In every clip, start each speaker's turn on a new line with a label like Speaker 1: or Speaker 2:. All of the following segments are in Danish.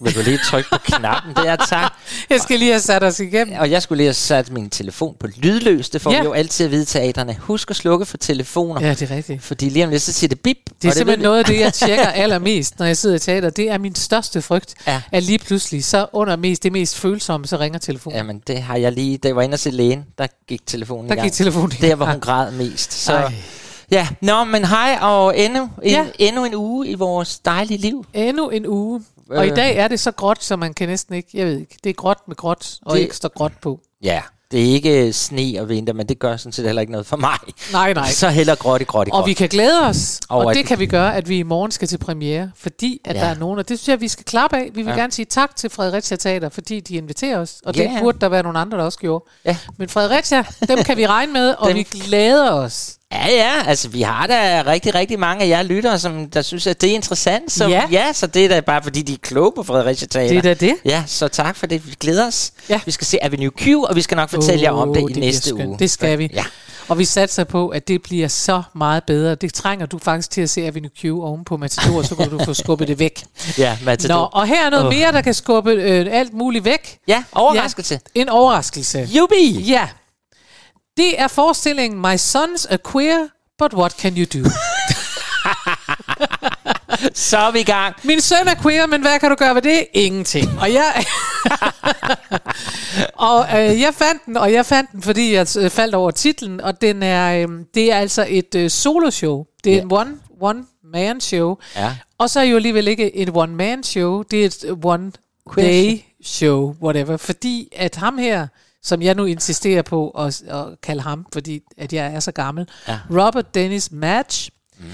Speaker 1: Vil du lige trykke på knappen der, tak.
Speaker 2: Jeg skal lige have sat os igennem.
Speaker 1: Og jeg skulle lige have sat min telefon på lydløs. Det får
Speaker 2: Ja.
Speaker 1: vi jo altid at vide teaterne. Husk at slukke for telefoner.
Speaker 2: Ja, det er rigtigt.
Speaker 1: Fordi lige om lidt, så siger det bip.
Speaker 2: Det er simpelthen
Speaker 1: vi-
Speaker 2: noget af det, jeg tjekker allermest, når jeg sidder i teater. Det er min største frygt,
Speaker 1: Ja.
Speaker 2: at lige pludselig, så under mest, det mest følsomme, så ringer telefonen.
Speaker 1: Jamen, det har jeg lige... Da jeg var inde og se lægen, der gik telefonen
Speaker 2: Der
Speaker 1: i gang.
Speaker 2: gik telefonen i
Speaker 1: Der, hvor
Speaker 2: gang.
Speaker 1: hun græd mest. Så,
Speaker 2: Ej.
Speaker 1: ja, nå, men hej, og endnu en,
Speaker 2: Ja.
Speaker 1: endnu en uge i vores dejlige liv.
Speaker 2: Endnu en uge. Og i
Speaker 1: Øh.
Speaker 2: dag er det så gråt, så man kan næsten ikke, jeg ved ikke, det er gråt med gråt, og
Speaker 1: Det-
Speaker 2: står gråt på.
Speaker 1: Ja, det er ikke sne og vinter, men det gør sådan set heller ikke noget for mig.
Speaker 2: Nej, nej.
Speaker 1: Så heller gråt i gråt i
Speaker 2: Og
Speaker 1: gråt.
Speaker 2: vi kan glæde os,
Speaker 1: Og
Speaker 2: og det kan vi gøre, at vi i morgen skal til premiere, fordi at
Speaker 1: Ja.
Speaker 2: der er nogen, og det synes jeg, vi skal klappe af. Vi vil
Speaker 1: Ja.
Speaker 2: gerne sige tak til Fredericia Teater, fordi de inviterer os, og det
Speaker 1: Ja.
Speaker 2: burde der være nogle andre, der også gjorde.
Speaker 1: Ja.
Speaker 2: Men Fredericia, dem kan vi regne med, og
Speaker 1: Dem-
Speaker 2: vi glæder os.
Speaker 1: Ja, ja, altså vi har da rigtig, rigtig mange af jer lyttere, som der synes, at det er interessant. Så,
Speaker 2: Ja.
Speaker 1: ja, så det er da bare, fordi de er kloge på Fredericia Teater.
Speaker 2: Det er da det.
Speaker 1: Ja, så tak for det. Vi glæder os.
Speaker 2: Ja.
Speaker 1: Vi skal se Avenue Q, og vi skal nok fortælle jer om det i næste uge.
Speaker 2: Det skal vi.
Speaker 1: Ja.
Speaker 2: Og vi satser på, at det bliver så meget bedre. Det trænger du faktisk til at se Avenue Q oven på Matador, så kan du få skubbet det væk.
Speaker 1: Ja, Matador.
Speaker 2: Nå, og her er noget
Speaker 1: Åh.
Speaker 2: mere, der kan skubbe øh, alt muligt væk.
Speaker 1: Ja, overraskelse.
Speaker 2: Ja, en overraskelse.
Speaker 1: Jubi!
Speaker 2: Ja. Det er forestillingen My Sons Are Queer, but what can you do?
Speaker 1: Så er vi i gang.
Speaker 2: Min søn er queer, men hvad kan du gøre ved det? Ingenting. Og jeg, og øh, jeg fandt den, og jeg fandt den, fordi jeg øh, faldt over titlen, og den er, øh, det er altså et øh, soloshow. Det er
Speaker 1: Ja.
Speaker 2: en one, one man show.
Speaker 1: Ja.
Speaker 2: Og så er jo alligevel ikke et one man show, det er et one
Speaker 1: Queer
Speaker 2: day show, whatever. Fordi at ham her, som jeg nu insisterer på at, at kalde ham, fordi at jeg er så gammel,
Speaker 1: Ja.
Speaker 2: Robert Dennis Match, mm.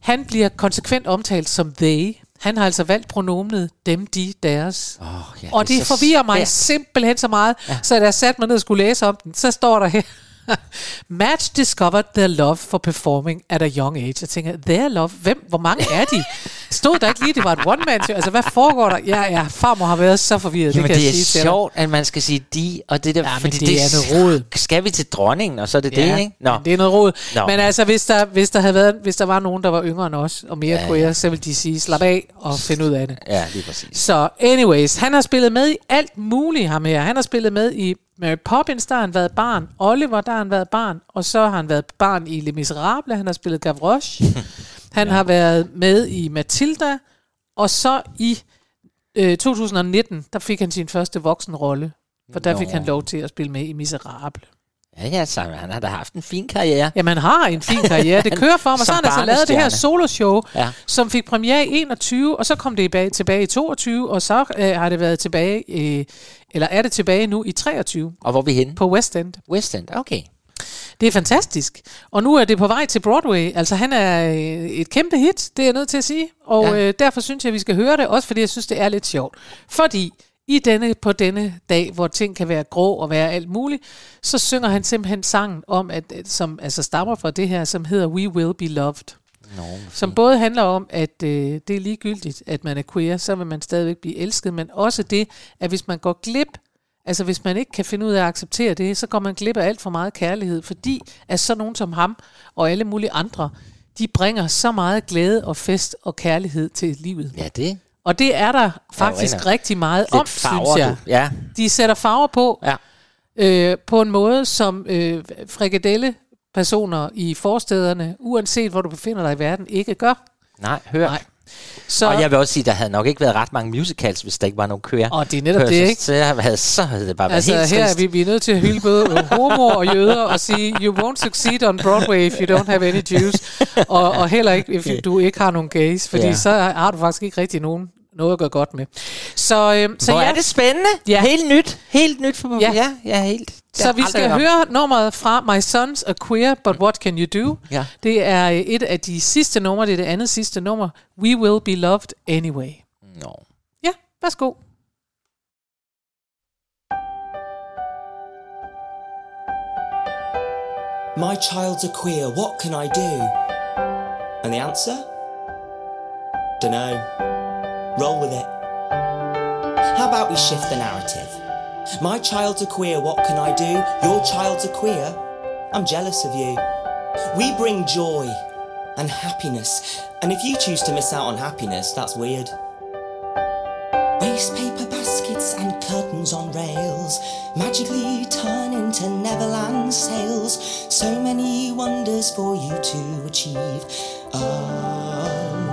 Speaker 2: han bliver konsekvent omtalt som they. Han har altså valgt pronomenet dem, de, deres.
Speaker 1: Oh, ja,
Speaker 2: Og det
Speaker 1: så
Speaker 2: forvirrer mig
Speaker 1: svært.
Speaker 2: simpelthen så meget, ja. så da jeg satte mig ned og skulle læse om den, så står der her, Match discovered their love for performing at a young age. Jeg tænker, their love? Hvem? Hvor mange er de? Stod der ikke lige, det var et one man show? Altså, hvad foregår der? Ja, ja, farmor har været så forvirret,
Speaker 1: Jamen,
Speaker 2: det kan
Speaker 1: det
Speaker 2: jeg
Speaker 1: er
Speaker 2: sige
Speaker 1: sjovt, at man skal sige de, og det der,
Speaker 2: Ja,
Speaker 1: fordi
Speaker 2: det er noget rod.
Speaker 1: Skal vi til dronningen, og så er det det, ikke?
Speaker 2: men det er noget råd.
Speaker 1: Nå.
Speaker 2: Men altså, hvis der, hvis, der havde været, hvis der var nogen, der var yngre end os, og mere
Speaker 1: Ja,
Speaker 2: ja, queer, så ville de sige, slap af og finde ud af det.
Speaker 1: Ja, lige præcis.
Speaker 2: Så anyways, han har spillet med i alt muligt ham her. Han har spillet med i Mary Poppins, der har han været barn. Oliver, der har han været barn. Og så har han været barn i Les Miserables. Han har spillet Gavroche. Han ja. har været med i Matilda. Og så i øh, 2019, der fik han sin første voksenrolle. For der
Speaker 1: Nå.
Speaker 2: fik han lov til at spille med i Miserable.
Speaker 1: Ja, ja, så han har da haft en fin karriere.
Speaker 2: Jamen, han har en fin karriere. Det kører for mig. Så
Speaker 1: Som
Speaker 2: har han altså lavet det her soloshow,
Speaker 1: Ja.
Speaker 2: som fik premiere i 21, og så kom det tilbage, tilbage i 22, og så øh, har det været tilbage, øh, eller er det tilbage nu i 23
Speaker 1: Og hvor er vi henne?
Speaker 2: på West End.
Speaker 1: West End, okay.
Speaker 2: Det er fantastisk. Og nu er det på vej til Broadway. Altså, han er øh, et kæmpe hit, det er jeg nødt til at sige. Og
Speaker 1: Ja.
Speaker 2: øh, derfor synes jeg, at vi skal høre det, også fordi jeg synes, det er lidt sjovt. Fordi i denne, på denne dag, hvor ting kan være grå og være alt muligt, så synger han simpelthen sangen om, at som altså stammer fra det her, som hedder We Will Be Loved.
Speaker 1: Nå,
Speaker 2: Som både handler om, at øh, det er ligegyldigt, at man er queer, så vil man stadigvæk blive elsket, men også det, at hvis man går glip, altså hvis man ikke kan finde ud af at acceptere det, så går man glip af alt for meget kærlighed, fordi at så nogen som ham og alle mulige andre, de bringer så meget glæde og fest og kærlighed til livet.
Speaker 1: ja, det
Speaker 2: Og det er der faktisk
Speaker 1: rent-
Speaker 2: rigtig meget
Speaker 1: lidt
Speaker 2: om,
Speaker 1: farver,
Speaker 2: synes jeg.
Speaker 1: du. Ja,
Speaker 2: De sætter farver på,
Speaker 1: ja.
Speaker 2: øh, på en måde, som øh, frikadelle personer i forstederne, uanset hvor du befinder dig i verden, ikke gør.
Speaker 1: Nej, hør.
Speaker 2: Nej. Så,
Speaker 1: Og jeg vil også sige, der havde nok ikke været ret mange musicals, hvis der ikke var nogen køer.
Speaker 2: Og det er netop det, ikke?
Speaker 1: Så, jeg havde, så havde det bare været
Speaker 2: altså,
Speaker 1: helt
Speaker 2: her er vi, vi er nødt til at hylde både homo og jøder og sige, you won't succeed on Broadway if you don't have any Jews. Og, og heller ikke, if du ikke har nogen gays, fordi
Speaker 1: Ja.
Speaker 2: så har du faktisk ikke rigtig nogen noget at gøre godt med. Så, øh, så
Speaker 1: Hvor
Speaker 2: ja,
Speaker 1: er det spændende.
Speaker 2: Ja.
Speaker 1: Helt nyt. Helt nyt for
Speaker 2: Ja.
Speaker 1: ja. ja, ja helt.
Speaker 2: Så vi skal høre nummeret fra My Sons Are Queer, But What Can You Do?
Speaker 1: Ja.
Speaker 2: Det er et af de sidste numre, det er det andet sidste nummer. We Will Be Loved Anyway.
Speaker 1: Nå.
Speaker 2: Ja, værsgo.
Speaker 3: My child's a queer, what can I do? And the answer? Dunno. Roll with it. How about we shift the narrative? My child's a queer, what can I do? Your child's a queer, I'm jealous of you. We bring joy and happiness, and if you choose to miss out on happiness, that's weird. Waste paper baskets and curtains on rails magically turn into Neverland sails. So many wonders for you to achieve. Oh,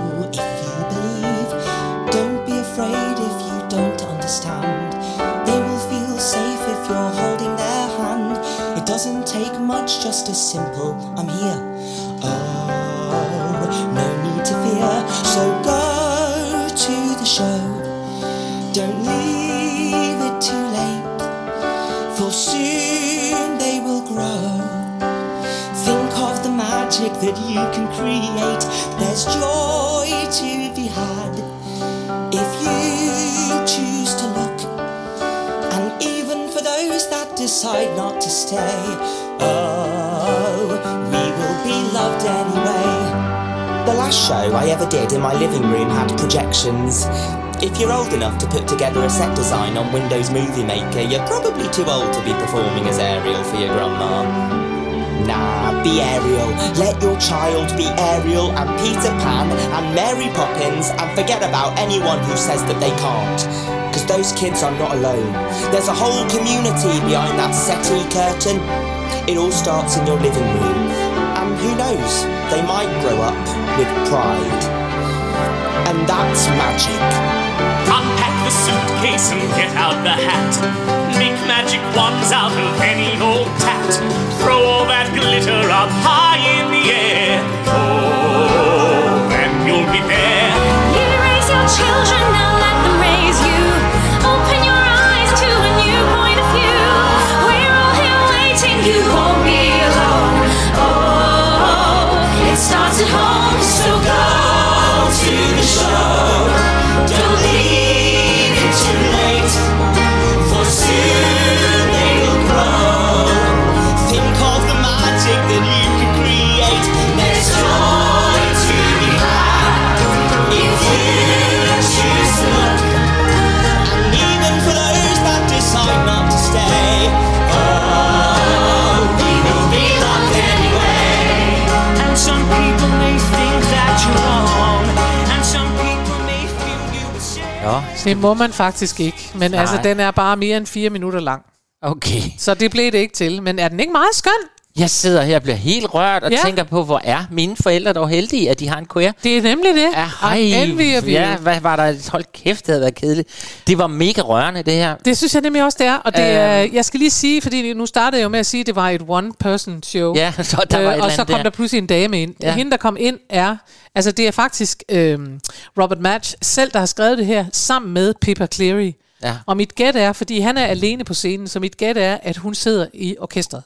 Speaker 3: doesn't take much, just a simple I'm here. Oh, no need to fear. So go to the show. Don't leave it too late, for soon they will grow. Think of the magic that you can create. There's joy to be had decide not to stay, oh, we will be loved anyway. The last show I ever did in my living room had projections. If you're old enough to put together a set design on Windows Movie Maker, you're probably too old to be performing as Ariel for your grandma. Nah, be Ariel. Let your child be Ariel and Peter Pan and Mary Poppins and forget about anyone who says that they can't. Because those kids are not alone. There's a whole community behind that settee curtain. It all starts in your living room. And who knows, they might grow up with pride. And that's magic.
Speaker 4: Unpack the suitcase and get out the hat. Make magic wands out of any old tat. Throw all that glitter up high in the air. Oh, and you'll be there.
Speaker 5: You raise your children, now
Speaker 1: Nå,
Speaker 2: Det må man faktisk ikke. Men
Speaker 1: Nej.
Speaker 2: altså, den er bare mere end fire minutter lang.
Speaker 1: okay.
Speaker 2: Så det blev det ikke til. Men er den ikke meget skøn?
Speaker 1: Jeg sidder her og bliver helt rørt og
Speaker 2: Ja.
Speaker 1: tænker på, hvor er mine forældre dog heldige, at de har en queer.
Speaker 2: Det er nemlig det.
Speaker 1: Ja, hej.
Speaker 2: You.
Speaker 1: Ja, hvad var der? Hold kæft, det havde været kedeligt. Det var mega rørende, det her.
Speaker 2: Det synes jeg nemlig også, det er. Og det, er, jeg skal lige sige, fordi nu startede jeg jo med at sige, at det var et one-person show.
Speaker 1: Ja, så der var
Speaker 2: øh, og så kom
Speaker 1: der.
Speaker 2: der pludselig en dame ind. Ja. Hende, der kom ind, er... Altså, det er faktisk øhm, Robert Match selv, der har skrevet det her, sammen med Pippa Cleary.
Speaker 1: Ja.
Speaker 2: Og mit gæt er, fordi han er alene på scenen, så mit gæt er, at hun sidder i orkestret.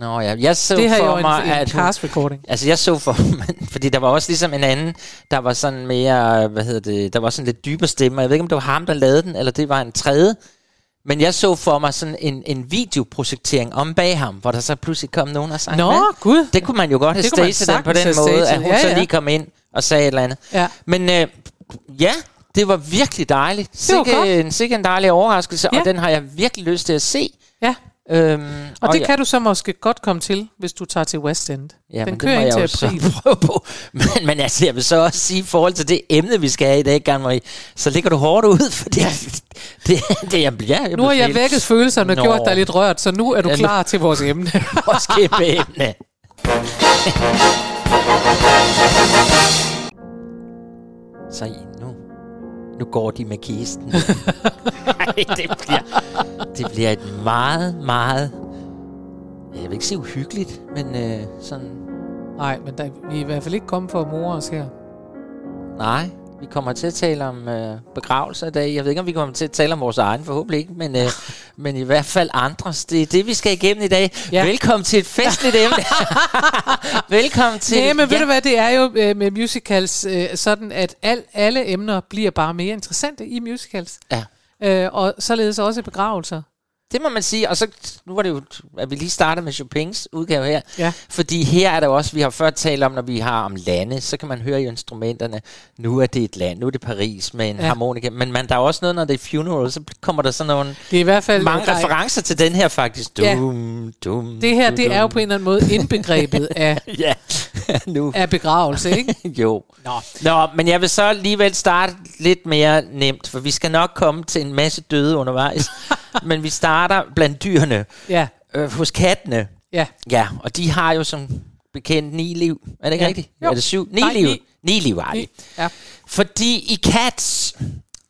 Speaker 1: Nå ja, jeg så
Speaker 2: Det her er
Speaker 1: for
Speaker 2: jo en,
Speaker 1: mig,
Speaker 2: en
Speaker 1: at
Speaker 2: cast recording.
Speaker 1: Altså jeg så for fordi der var også ligesom en anden, der var sådan mere, hvad hedder det, der var sådan lidt dybere stemme, og jeg ved ikke, om det var ham, der lavede den, eller det var en tredje. Men jeg så for mig sådan en, en videoprojektering om bag ham, hvor der så pludselig kom nogen og sang
Speaker 2: Nå,
Speaker 1: med.
Speaker 2: gud.
Speaker 1: Det kunne man jo godt have staged den på den måde, at hun
Speaker 2: Ja,
Speaker 1: så
Speaker 2: ja.
Speaker 1: lige kom ind og sagde et eller andet.
Speaker 2: Ja.
Speaker 1: Men øh, ja, det var virkelig dejligt.
Speaker 2: Det var
Speaker 1: Sikke,
Speaker 2: godt.
Speaker 1: en, sikke en dejlig overraskelse,
Speaker 2: Ja.
Speaker 1: og den har jeg virkelig lyst til at se.
Speaker 2: Ja,
Speaker 1: Øhm,
Speaker 2: og det
Speaker 1: ja.
Speaker 2: kan du så måske godt komme til, hvis du tager til West End.
Speaker 1: Ja,
Speaker 2: Den
Speaker 1: men
Speaker 2: kører
Speaker 1: det
Speaker 2: til april.
Speaker 1: så prøve på. Men, men altså, jeg vil så også sige, i forhold til det emne, vi skal have i dag, Gerne Marie, så ligger du hårdt ud, fordi det, det, jeg bliver... Jeg
Speaker 2: Nu har jeg vækket følelserne og gjort dig lidt rørt, så nu er du
Speaker 1: Ja, nu-
Speaker 2: klar til vores emne.
Speaker 1: Vores kæmpe emne. så nu, går de med kisten. Ej, det bliver, det bliver et meget, meget... Jeg vil ikke sige uhyggeligt, men øh, sådan...
Speaker 2: Nej, men der, vi er i hvert fald ikke kommet for at more os her.
Speaker 1: Nej, vi kommer til at tale om øh, begravelser i dag. Jeg ved ikke, om vi kommer til at tale om vores egen, forhåbentlig ikke, men, øh, men i hvert fald andres. Det er det, vi skal igennem i dag.
Speaker 2: Ja.
Speaker 1: Ja. Velkommen til et festligt emne. Velkommen til...
Speaker 2: Nej, men ved du hvad, det er jo øh, med musicals øh, sådan, at al, alle emner bliver bare mere interessante i musicals.
Speaker 1: Ja.
Speaker 2: Øh, og således også begravelser.
Speaker 1: Det må man sige, og så nu var det jo, at vi lige startede med Chopins udgave her.
Speaker 2: Ja.
Speaker 1: Fordi her er der også, vi har før talt om, når vi har om lande, så kan man høre i instrumenterne, nu er det et land, nu er det Paris med en
Speaker 2: Ja.
Speaker 1: harmonika. Men man, der er også noget, når det er funeral, så kommer der sådan nogle
Speaker 2: Det er i hvert fald...
Speaker 1: mange
Speaker 2: der er-
Speaker 1: referencer til den her faktisk.
Speaker 2: Ja.
Speaker 1: Dum, dum,
Speaker 2: Det her,
Speaker 1: dum,
Speaker 2: det er jo
Speaker 1: dum.
Speaker 2: på en eller anden måde indbegrebet af,
Speaker 1: Ja, nu.
Speaker 2: af begravelse, ikke?
Speaker 1: Jo. Nå. Nå, men jeg vil så alligevel starte lidt mere nemt, for vi skal nok komme til en masse døde undervejs. men vi starter blandt dyrene.
Speaker 2: Ja,
Speaker 1: Øh, hos kattene.
Speaker 2: ja.
Speaker 1: Ja, og de har jo som bekendt ni liv. Er det ikke
Speaker 2: Ja.
Speaker 1: rigtigt?
Speaker 2: Jo.
Speaker 1: Er det syv? Ni
Speaker 2: Nej,
Speaker 1: liv.
Speaker 2: ni.
Speaker 1: Ni liv har de.
Speaker 2: ja.
Speaker 1: Fordi i Cats,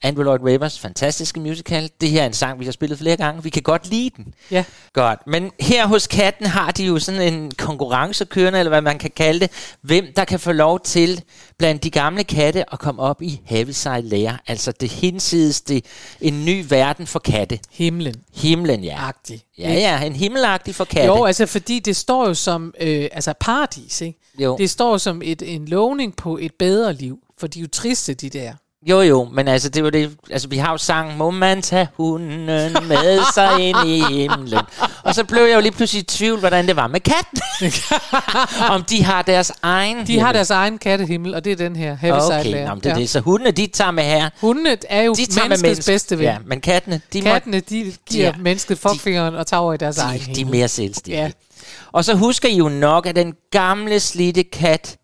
Speaker 1: Andrew Lloyd Webbers fantastiske musical, det her er en sang, vi har spillet flere gange. Vi kan godt lide den.
Speaker 2: Ja.
Speaker 1: Godt. Men her hos Katten har de jo sådan en konkurrence kørende, eller hvad man kan kalde det. Hvem der kan få lov til blandt de gamle katte at komme op i Heaviside Lair. Altså det hinsides, det en ny verden for katte.
Speaker 2: Himlen.
Speaker 1: Himlen, ja.
Speaker 2: Agtig.
Speaker 1: Ja, ja, en himmelagtig for katte.
Speaker 2: Jo, altså fordi det står jo som øh, altså paradis, ikke?
Speaker 1: Jo.
Speaker 2: Det står som et, en lovning på et bedre liv, for de er jo triste, de der.
Speaker 1: Jo, jo, men altså, det var det, altså, vi har jo sangen, må man tage hunden med sig ind i himlen. Og så blev jeg jo lige pludselig i tvivl, hvordan det var med katten. Om de har deres egen
Speaker 2: De har deres egen kattehimmel, og det er den her, Heaviside
Speaker 1: Okay, nå, men det er det. Så hundene, de tager med her.
Speaker 2: Hundene er jo
Speaker 1: De tager med
Speaker 2: menneskets
Speaker 1: menneske.
Speaker 2: bedste ven.
Speaker 1: Ja, men kattene, de,
Speaker 2: Kattene, de giver
Speaker 1: de er-
Speaker 2: mennesket fuckfingeren og tager over i deres egen
Speaker 1: må, de, de er
Speaker 2: himmel.
Speaker 1: mere selvstændige.
Speaker 2: Ja.
Speaker 1: Ja. Og så husker I jo nok, at den gamle slidte kat,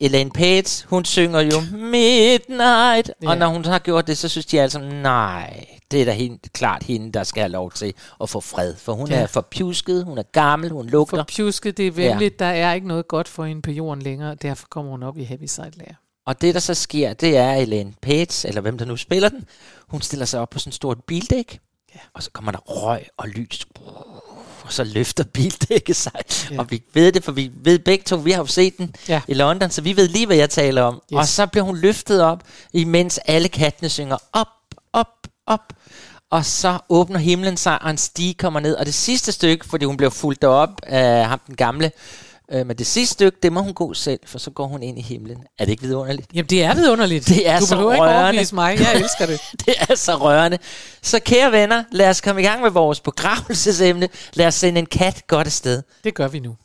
Speaker 1: Elaine Page, hun synger jo Midnight.
Speaker 2: Ja.
Speaker 1: Og når hun har gjort det, så synes de altså, nej, det er da helt klart hende, der skal have lov til at få fred. For hun
Speaker 2: ja.
Speaker 1: er for pjusket, hun er gammel, hun lugter.
Speaker 2: For pjusket, det er venligt, ja. der er ikke noget godt for hende på jorden længere, derfor kommer hun op i Heaviside Lair.
Speaker 1: Og det, der så sker, det er, Elaine Page, eller hvem der nu spiller den, hun stiller sig op på sådan et stort bildæk,
Speaker 2: Ja.
Speaker 1: og så kommer der røg og lys. Og så løfter bildækket sig.
Speaker 2: Ja.
Speaker 1: Og vi ved det, for vi ved begge to, vi har jo set den
Speaker 2: Ja.
Speaker 1: i London, så vi ved lige, hvad jeg taler om.
Speaker 2: Yes.
Speaker 1: Og så bliver hun løftet op, imens alle kattene synger op, op, op. Og så åbner himlen sig, og en stige kommer ned. Og det sidste stykke, fordi hun bliver fulgt op af ham den gamle, øh, men det sidste stykke, det må hun gå selv, for så går hun ind i himlen. Er det ikke vidunderligt?
Speaker 2: Jamen, det er vidunderligt.
Speaker 1: Det er
Speaker 2: du
Speaker 1: så
Speaker 2: ikke
Speaker 1: rørende.
Speaker 2: overbevise mig. Jeg elsker det.
Speaker 1: Det er så rørende. Så kære venner, lad os komme i gang med vores begravelsesemne. Lad os sende en kat godt afsted.
Speaker 2: Det gør vi nu.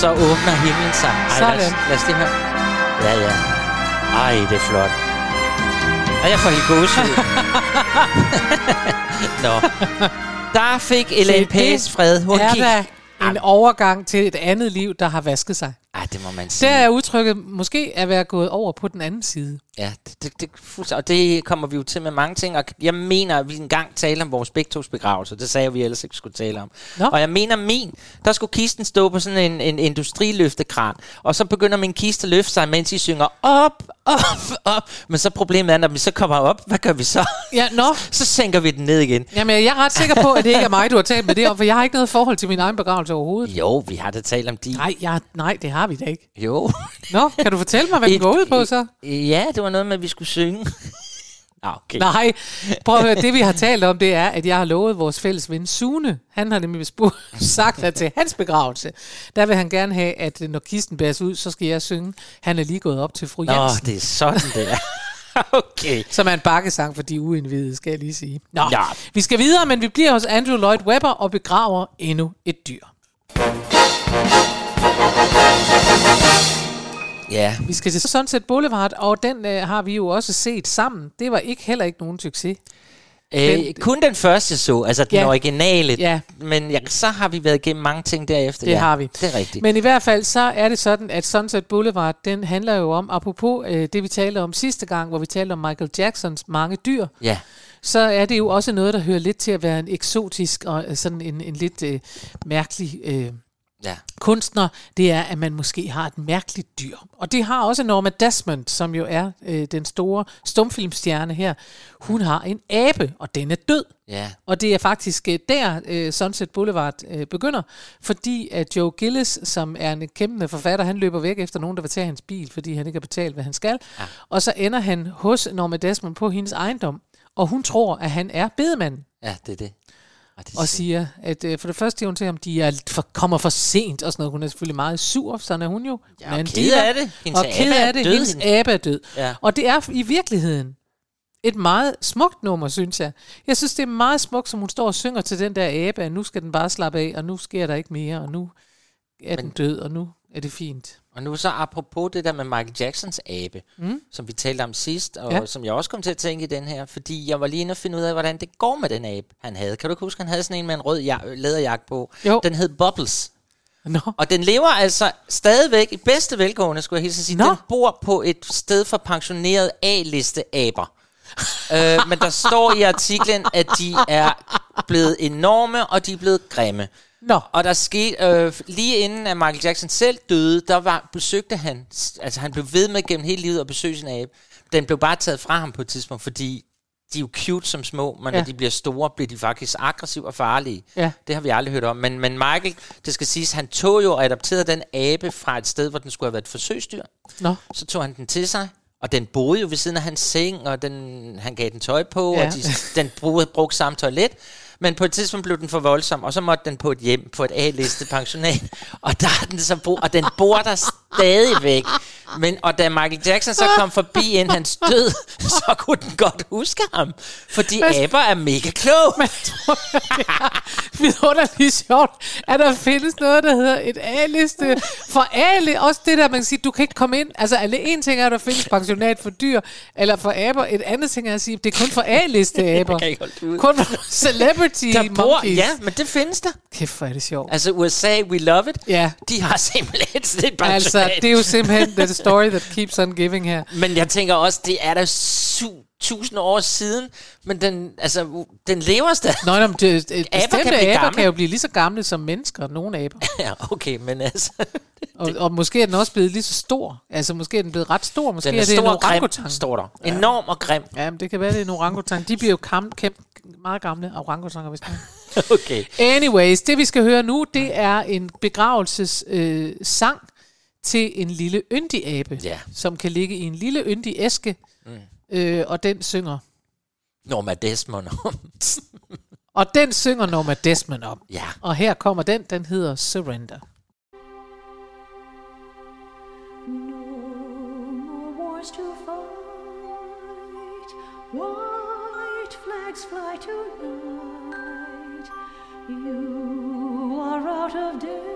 Speaker 1: Så åbner himlen sig. Ej, Lad os,
Speaker 2: Sådan.
Speaker 1: lad os det her. Ja, ja. Ej, det er flot. Og jeg får helt gåsehud. Nå. Der fik Page
Speaker 2: det
Speaker 1: fred. Hun
Speaker 2: er
Speaker 1: gik...
Speaker 2: der en overgang til et andet liv, der har vasket sig.
Speaker 1: Ej, det må man sige.
Speaker 2: Der er udtrykket måske at være gået over på den anden side.
Speaker 1: Ja, det, det, det, og det kommer vi jo til med mange ting, og jeg mener, at vi engang talte om vores begge tos begravelse, det sagde vi ellers ikke skulle tale om.
Speaker 2: Nå.
Speaker 1: Og jeg mener min, der skulle kisten stå på sådan en, en industriløftekran, og så begynder min kiste at løfte sig, mens I synger op, op, op. Men så problemet er, når vi så kommer op, hvad gør vi så?
Speaker 2: Ja, nå.
Speaker 1: så sænker vi den ned igen.
Speaker 2: Jamen, jeg er ret sikker på, at det ikke er mig, du har talt med det om, for jeg har ikke noget forhold til min egen begravelse overhovedet.
Speaker 1: Jo, vi har da talt om de.
Speaker 2: Nej, jeg, nej, det har vi da ikke.
Speaker 1: Jo.
Speaker 2: Nå, kan du fortælle mig, hvad den går ud på så?
Speaker 1: Ja, det var noget med, at vi skulle synge. Nå, okay.
Speaker 2: Nej, prøv at høre, det vi har talt om, det er, at jeg har lovet vores fælles ven Sune, han har nemlig spurgt, sagt, at til hans begravelse, der vil han gerne have, at når kisten bæres ud, så skal jeg synge, han er lige gået op til fru
Speaker 1: Nå,
Speaker 2: Jensen.
Speaker 1: det er sådan, det er. okay.
Speaker 2: Som er en bakkesang for de uindvidede, skal jeg lige sige. Nå,
Speaker 1: Ja.
Speaker 2: vi skal videre, men vi bliver hos Andrew Lloyd Webber og begraver endnu et dyr.
Speaker 1: Ja,
Speaker 2: Vi skal til Sunset Boulevard, og den øh, har vi jo også set sammen. Det var ikke heller ikke nogen succes.
Speaker 1: øh,
Speaker 2: Den-
Speaker 1: kun den første så, altså den
Speaker 2: Ja.
Speaker 1: originale.
Speaker 2: Ja.
Speaker 1: Men ja, så har vi været igennem mange ting derefter.
Speaker 2: Det
Speaker 1: ja,
Speaker 2: har vi.
Speaker 1: Det er rigtigt.
Speaker 2: Men i hvert fald så er det sådan, at Sunset Boulevard, den handler jo om, apropos øh, det vi talte om sidste gang, hvor vi talte om Michael Jacksons mange dyr,
Speaker 1: Ja,
Speaker 2: så er det jo også noget, der hører lidt til at være en eksotisk og sådan en, en lidt øh, mærkelig øh,
Speaker 1: ja.
Speaker 2: kunstner, det er, at man måske har et mærkeligt dyr. Og det har også Norma Desmond, som jo er øh, den store stumfilmstjerne her. Hun har en abe, og den er død.
Speaker 1: Ja,
Speaker 2: Og det er faktisk øh, der, øh, Sunset Boulevard øh, begynder, fordi at Joe Gillis, som er en kæmpe forfatter, han løber væk efter nogen, der vil tage hans bil, fordi han ikke har betalt, hvad han skal. Ja. Og så ender han hos Norma Desmond på hendes ejendom, og hun tror, at han er bedemanden
Speaker 1: ja, det er det. Og, er
Speaker 2: siger, at øh, for det første siger hun til ham, de er for, kommer for sent og sådan noget. Hun er selvfølgelig meget sur, sådan er hun jo.
Speaker 1: Ja,
Speaker 2: Hun er
Speaker 1: og
Speaker 2: en
Speaker 1: ked af det. Hendes
Speaker 2: og ked
Speaker 1: er
Speaker 2: af det.
Speaker 1: død.
Speaker 2: Hendes abe er død.
Speaker 1: Ja.
Speaker 2: Og det er i virkeligheden et meget smukt nummer, synes jeg. Jeg synes, det er meget smukt, som hun står og synger til den der abe, at nu skal den bare slappe af, og nu sker der ikke mere, og nu er den død, og nu er det fint.
Speaker 1: Og nu så apropos det der med Michael Jacksons abe, mm. som vi talte om sidst, og ja. Som jeg også kom til at tænke i den her, fordi jeg var lige inde og finde ud af, hvordan det går med den abe, han havde. Kan du huske, han havde sådan en med en rød ja- læderjakke på?
Speaker 2: Jo.
Speaker 1: Den hed Bubbles.
Speaker 2: Nå,
Speaker 1: Og den lever altså stadigvæk i bedste velgående, skulle jeg hilse sige.
Speaker 2: Nå.
Speaker 1: Den bor på et sted for pensionerede A-liste-aber. øh, men der står i artiklen, at de er blevet enorme, og de er blevet grimme.
Speaker 2: Nå.
Speaker 1: Og der skete, øh, lige inden at Michael Jackson selv døde, der var, besøgte han, altså han blev ved med gennem hele livet at besøge sin abe. Den blev bare taget fra ham på et tidspunkt, fordi de er jo cute som små, men ja. Når de bliver store, bliver de faktisk aggressive og farlige.
Speaker 2: Ja.
Speaker 1: Det har vi aldrig hørt om. Men, men Michael, det skal siges, han tog jo og adopterede den abe fra et sted, hvor den skulle have været et forsøgsdyr.
Speaker 2: Nå.
Speaker 1: Så tog han den til sig, og den boede jo ved siden af hans seng, og den, han gav den tøj på. Ja. og de, den brugte, brugte samme toilet. Men på et tidspunkt blev den for voldsom, og så måtte den på et hjem, på et A-liste pensionat. Og der er den så bo, og den bor der stadigvæk. Men, og da Michael Jackson så kom forbi inden hans død, så kunne den godt huske ham. Fordi
Speaker 2: Men-
Speaker 1: aber er mega klog.
Speaker 2: Men det er vidunderligt sjovt, at der findes noget, der hedder et A-liste for A-liste. Også det der, man kan sige, du kan ikke komme ind. Altså, alle en ting er, at der findes pensionat for dyr, eller for aber. Et andet ting er at sige, det er kun for A-liste aber. Kun for celebrity
Speaker 1: Der bor,
Speaker 2: monkeys.
Speaker 1: ja, men det findes der.
Speaker 2: Kæft, hvor er det sjovt.
Speaker 1: Altså USA, we love it.
Speaker 2: Ja.
Speaker 1: De har simpelthen et
Speaker 2: Altså, det er jo simpelthen the story that keeps on giving her.
Speaker 1: Men jeg tænker også, det er da su- tusind år siden, men den, altså, den lever stadig.
Speaker 2: Nå, nå, men det, det,
Speaker 1: kan
Speaker 2: bestemte
Speaker 1: blive
Speaker 2: aber
Speaker 1: gamle.
Speaker 2: kan jo blive lige så gamle som mennesker, nogle aber.
Speaker 1: ja, okay, men altså...
Speaker 2: Og, og måske er den også blevet lige så stor. Altså, måske er den blevet ret stor. Måske
Speaker 1: Den er,
Speaker 2: er det
Speaker 1: stor
Speaker 2: en
Speaker 1: og grim,
Speaker 2: orangutang.
Speaker 1: står der. Enorm og grim.
Speaker 2: Ja, men det kan være, det er en orangutang. De bliver jo kam, kæmpe, meget gamle orangutanger, hvis man.
Speaker 1: Okay.
Speaker 2: Anyways, det vi skal høre nu, det er en begravelses øh, sang til en lille yndig abe,
Speaker 1: Ja.
Speaker 2: som kan ligge i en lille yndig æske, mm. øh, og den synger.
Speaker 1: Norma Desmond.
Speaker 2: Og den synger Norma Desmond om.
Speaker 1: ja.
Speaker 2: Og her kommer den, den hedder Surrender.
Speaker 6: No more wars to fight. White flags fly tonight. You are out of danger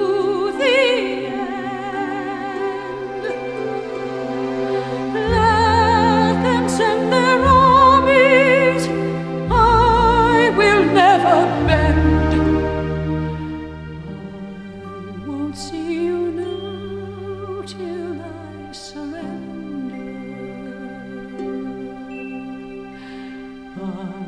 Speaker 6: Now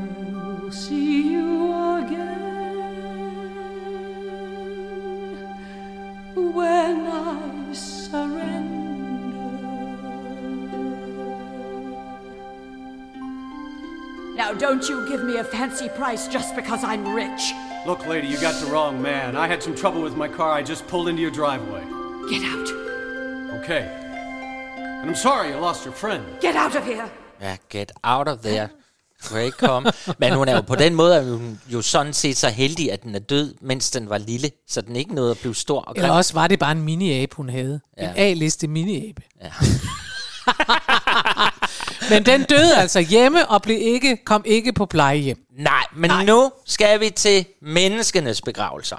Speaker 6: Now, don't you give me a fancy price just because I'm rich.
Speaker 7: Look, lady, you got the wrong man. I had some trouble with my car. I just pulled into your driveway.
Speaker 6: Get out.
Speaker 7: Okay. And I'm sorry you lost your friend.
Speaker 6: Get out of here.
Speaker 1: Ja, get out of there. Du kan ikke komme. Men hun er jo på den måde, er hun jo sådan set så heldig, at den er død, mens den var lille, så den ikke nåede at blive stor og grim.
Speaker 2: Eller også var det bare en mini-abe, hun havde.
Speaker 1: Ja.
Speaker 2: En A-liste mini-abe.
Speaker 1: Ja.
Speaker 2: Men den døde altså hjemme og blev ikke, kom ikke på plejehjem.
Speaker 1: Nej, men Nej. nu skal vi til menneskenes begravelser.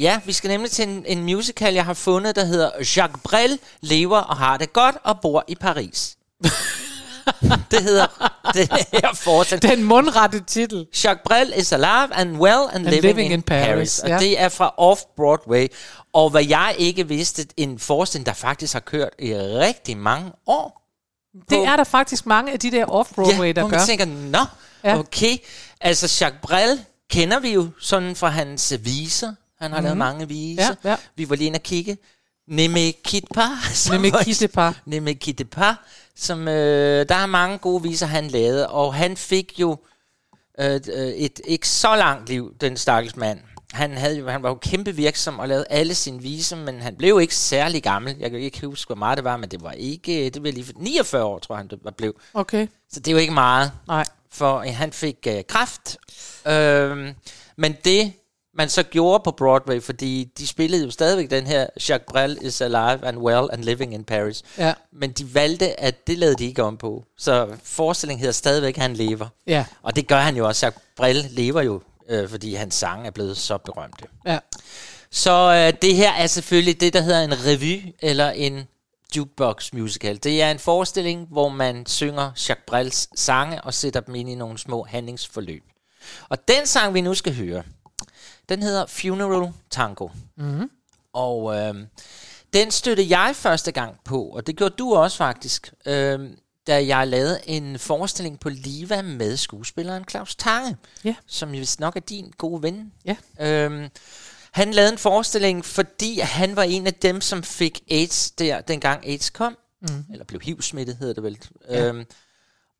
Speaker 1: Ja, vi skal nemlig til en, en musical, jeg har fundet, der hedder Jacques Brel lever og har det godt og bor i Paris. det hedder det her forestilling.
Speaker 2: Den mundrette titel.
Speaker 1: Jacques Brel is alive and well and, living, living in, Paris. Paris. Og
Speaker 2: ja.
Speaker 1: det er fra Off-Broadway. Og hvad jeg ikke vidste, en forestilling, der faktisk har kørt i rigtig mange år.
Speaker 2: Det er der faktisk mange af de der off-Broadway,
Speaker 1: ja,
Speaker 2: der
Speaker 1: hvor
Speaker 2: gør.
Speaker 1: man tænker, nå,
Speaker 2: ja.
Speaker 1: okay. Altså, Jacques Brel kender vi jo sådan fra hans viser. Han har mm-hmm. lavet mange viser.
Speaker 2: Ja, ja.
Speaker 1: Vi var lige inde og kigge. Nemme Kit Par. som
Speaker 2: Nemme
Speaker 1: var-
Speaker 2: Kit Par.
Speaker 1: Nemme Kit Par, som øh, der er mange gode viser, han lavede. Og han fik jo øh, øh, et ikke så langt liv, den stakkels mand. Han, havde jo, han var jo kæmpe virksom og lavede alle sine viser, men han blev ikke særlig gammel. Jeg kan ikke huske, hvor meget det var, men det var ikke... Det var lige 49 år, tror jeg, han det var blev.
Speaker 2: Okay.
Speaker 1: Så det er jo ikke meget,
Speaker 2: Nej.
Speaker 1: for øh, han fik øh, kraft. Øhm, men det, man så gjorde på Broadway, fordi de spillede jo stadigvæk den her Jacques Brel is alive and well and living in Paris.
Speaker 2: Ja.
Speaker 1: Men de valgte, at det lavede de ikke om på. Så forestillingen hedder stadigvæk, at han lever.
Speaker 2: Ja.
Speaker 1: Og det gør han jo også. Jacques Brel lever jo, øh, fordi hans sange er blevet så berømte.
Speaker 2: Ja.
Speaker 1: Så øh, det her er selvfølgelig det, der hedder en revy, eller en jukebox musical. Det er en forestilling, hvor man synger Jacques Brels sange og sætter dem ind i nogle små handlingsforløb. Og den sang, vi nu skal høre, den hedder Funeral Tango.
Speaker 2: Mhm.
Speaker 1: Og øh, den støttede jeg første gang på, og det gjorde du også faktisk, øh, da jeg lavede en forestilling på Liva med skuespilleren Claus Tange,
Speaker 2: Ja.
Speaker 1: som vist nok er din gode ven.
Speaker 2: Ja.
Speaker 1: Øhm, han lavede en forestilling, fordi han var en af dem, som fik AIDS der, dengang AIDS kom. Mm. Eller blev HIV-smittet, hedder det vel. Ja. Øhm,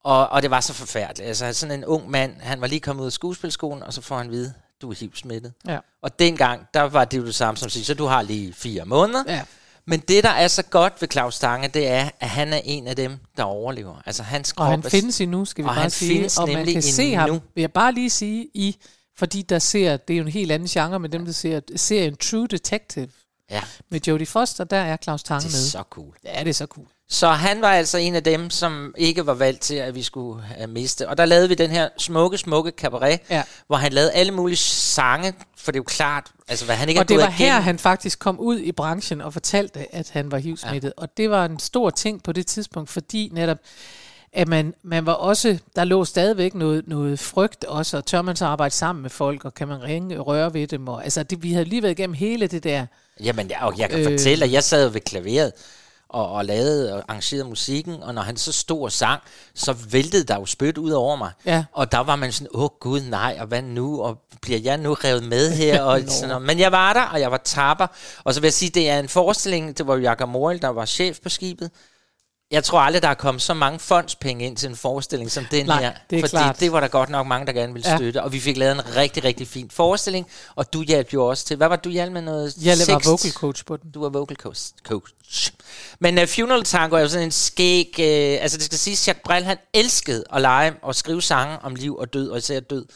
Speaker 1: og, og det var så forfærdeligt. Altså sådan en ung mand, han var lige kommet ud af skuespilskolen, og så får han at vide, du er HIV-smittet.
Speaker 2: Ja.
Speaker 1: Og dengang, der var det jo det samme som at sige, så du har lige fire måneder.
Speaker 2: Ja.
Speaker 1: Men det, der er så godt ved Claus Stange, det er, at han er en af dem, der overlever. Altså hans
Speaker 2: Og
Speaker 1: krop
Speaker 2: han
Speaker 1: er-
Speaker 2: findes endnu, skal vi
Speaker 1: og
Speaker 2: bare
Speaker 1: han
Speaker 2: sige.
Speaker 1: findes
Speaker 2: og man kan se
Speaker 1: endnu.
Speaker 2: ham, vil jeg bare lige sige, i, fordi der ser, det er jo en helt anden genre, men dem, der ser serien True Detective
Speaker 1: Ja,
Speaker 2: med Jodie Foster, der er Claus Tange
Speaker 1: det
Speaker 2: med.
Speaker 1: er så cool.
Speaker 2: Ja, det er så cool.
Speaker 1: Så han var altså en af dem, som ikke var valgt til, at vi skulle uh, miste. Og der lavede vi den her smukke, smukke cabaret,
Speaker 2: Ja.
Speaker 1: hvor han lavede alle mulige sange, for det er jo klart, altså hvad han ikke
Speaker 2: Og det var her,
Speaker 1: igennem.
Speaker 2: han faktisk kom ud i branchen og fortalte, at han var HIV-smittet. Ja. Og det var en stor ting på det tidspunkt, fordi netop, at man, man var også, der lå stadigvæk noget, noget frygt også, og tør man så arbejde sammen med folk, og kan man ringe og røre ved dem, og altså det, vi havde lige været igennem hele det der,
Speaker 1: Jamen, jeg, og jeg kan øh.
Speaker 2: Øh.
Speaker 1: fortælle, at jeg sad ved klaveret og, og lavede og arrangerede musikken, og når han så stod og sang, så væltede der jo spyt ud over mig.
Speaker 2: Ja.
Speaker 1: Og der var man sådan, åh gud nej, og hvad nu? Og bliver jeg nu revet med her? Og sådan noget. Men jeg var der, og jeg var tapper. Og så vil jeg sige, det er en forestilling, det var Jakob Morel, der var chef på skibet. Jeg tror aldrig, der er kommet så mange fondspenge ind til en forestilling som den
Speaker 2: Nej,
Speaker 1: her.
Speaker 2: det er
Speaker 1: fordi
Speaker 2: klart.
Speaker 1: det var der godt nok mange, der gerne ville
Speaker 2: Ja.
Speaker 1: støtte. Og vi fik lavet en rigtig, rigtig fin forestilling. Og du hjalp jo også til. Hvad var du hjalp med noget?
Speaker 2: jeg var
Speaker 1: Sext?
Speaker 2: vocal coach på den.
Speaker 1: Du er vocal coach. coach. Men uh, Funeral Tango er jo sådan en skæg... Uh, altså det skal sige, Jacques Brel, han elskede at lege og skrive sange om liv og død, og især død.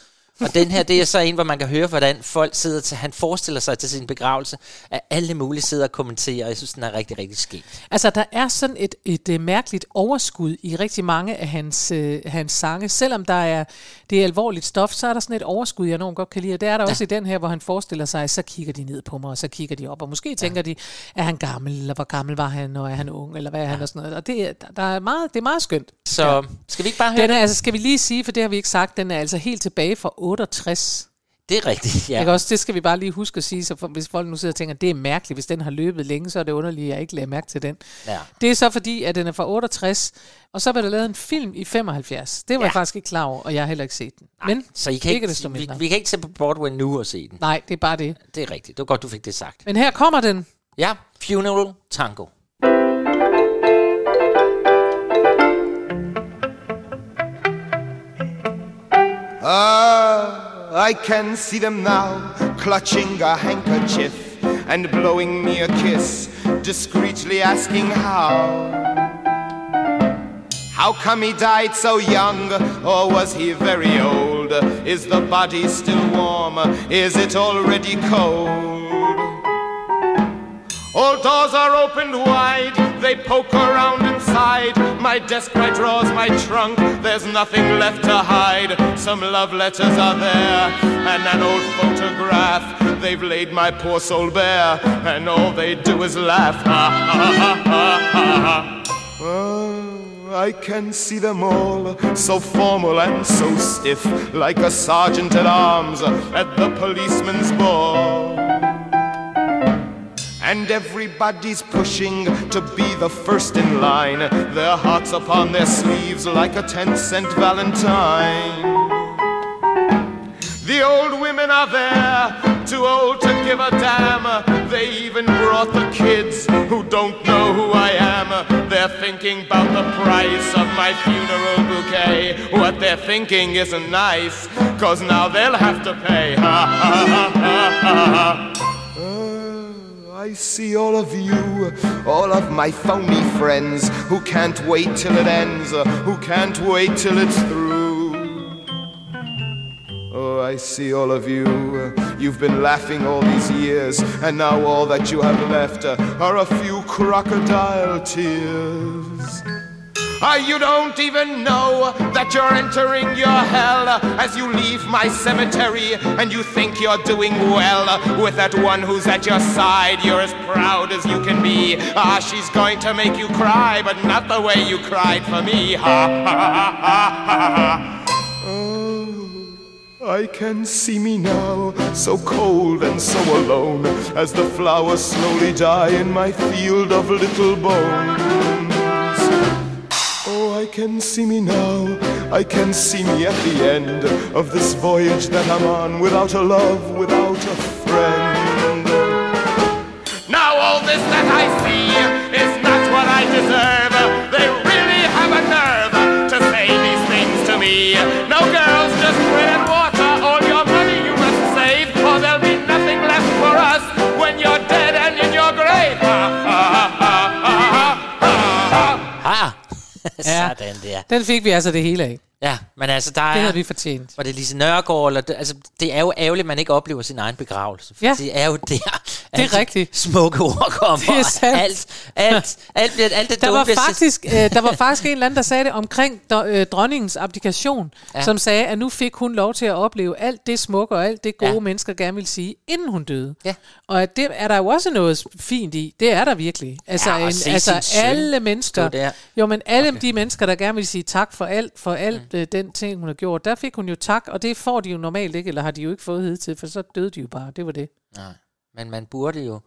Speaker 1: Og den her, det er så en, hvor man kan høre, hvordan folk sidder til... Han forestiller sig til sin begravelse, at alle mulige sidder og kommenterer, og jeg synes, den er rigtig, rigtig skæg.
Speaker 2: Altså, der er sådan et, et, et mærkeligt overskud i rigtig mange af hans, øh, hans sange. Selvom der er, det er alvorligt stof, så er der sådan et overskud, jeg nogen godt kan lide. Og det er der ja. også i den her, hvor han forestiller sig, så kigger de ned på mig, og så kigger de op. Og måske tænker de, er han gammel, eller hvor gammel var han, og er han ung, eller hvad er han, og sådan noget. Og det, er- der, der er meget, det er meget skønt.
Speaker 1: Så ja. skal vi ikke bare høre
Speaker 2: Den er, altså, skal vi lige sige, for det har vi ikke sagt, den er altså helt tilbage fra 68.
Speaker 1: Det er rigtigt,
Speaker 2: Ja. Ikke også? Det skal vi bare lige huske at sige, så for, hvis folk nu sidder og tænker, det er mærkeligt, hvis den har løbet længe, så er det underligt, at jeg ikke lagde mærke til den.
Speaker 1: Ja.
Speaker 2: Det er så fordi, at den er fra 68, og så var der lavet en film i 75. Det var ja. Jeg faktisk ikke klar over, og jeg har heller ikke set den. Men
Speaker 1: Så I kan
Speaker 2: ikke
Speaker 1: ikke, vi, vi kan ikke tage på Broadway nu og se den.
Speaker 2: nej, det er bare det.
Speaker 1: Det er rigtigt. Det var godt, du fik det sagt.
Speaker 2: Men her kommer den.
Speaker 1: Ja, Funeral Tango.
Speaker 8: Ah, I can see them now, clutching a handkerchief and blowing me a kiss, discreetly asking how. How come he died so young, or was he very old? Is the body still warm? Is it already cold? All doors are opened wide, they poke around inside. My desk, my drawers, my trunk, there's nothing left to hide. Some love letters are there, and an old photograph. They've laid my poor soul bare, and all they do is laugh. Ha ha ha ha ha ha. I can see them all, so formal and so stiff, like a sergeant at arms at the policeman's ball. And everybody's pushing to be the first in line. Their hearts upon their sleeves like a 10 cent Valentine. The old women are there, too old to give a damn. They even brought the kids who don't know who I am. They're thinking about the price of my funeral bouquet. What they're thinking isn't nice, cause now they'll have to pay. Ha ha ha ha ha I see all of you, all of my phony friends who can't wait till it ends, who can't wait till it's through. Oh, I see all of you. You've been laughing all these years, and now all that you have left are a few crocodile tears. You don't even know that you're entering your hell as you leave my cemetery, and you think you're doing well with that one who's at your side. You're as proud as you can be. Ah, she's going to make you cry, but not the way you cried for me. Ha ha ha ha ha ha. Oh, I can see me now, so cold and so alone, as the flowers slowly die in my field of little bones. I can see me now, I can see me at the end of this voyage that I'm on, without a love, without a friend.
Speaker 1: Sådan der.
Speaker 2: Den fik vi altså det hele af.
Speaker 1: Ja, men altså, der
Speaker 2: Det
Speaker 1: er...
Speaker 2: havde vi fortjent.
Speaker 1: Var det Lise Nørgaard, eller altså, det er jo ærgerligt, at man ikke oplever sin egen begravelse. For
Speaker 2: Ja.
Speaker 1: Det er jo der,
Speaker 2: Det er
Speaker 1: de
Speaker 2: rigtigt.
Speaker 1: Smukke ord kommer.
Speaker 2: Det er sandt.
Speaker 1: Alt, alt, alt, bliver, alt det
Speaker 2: Der var, faktisk, øh, der var faktisk en eller anden, der sagde det omkring dro- øh, dronningens abdikation,
Speaker 1: Ja.
Speaker 2: som sagde, at nu fik hun lov til at opleve alt det smukke og alt det gode
Speaker 1: Ja.
Speaker 2: mennesker gerne ville sige, inden hun døde.
Speaker 1: Ja.
Speaker 2: Og at det er der jo også noget fint i. Det er der virkelig. Altså,
Speaker 1: Ja,
Speaker 2: en, altså alle mennesker, jo, men alle okay. de mennesker, der gerne vil sige tak for alt, for alt mm. den ting, hun har gjort, der fik hun jo tak, og det får de jo normalt ikke, eller har de jo ikke fået hidtil, for så døde de jo bare. Det var det.
Speaker 1: Nej, men man burde jo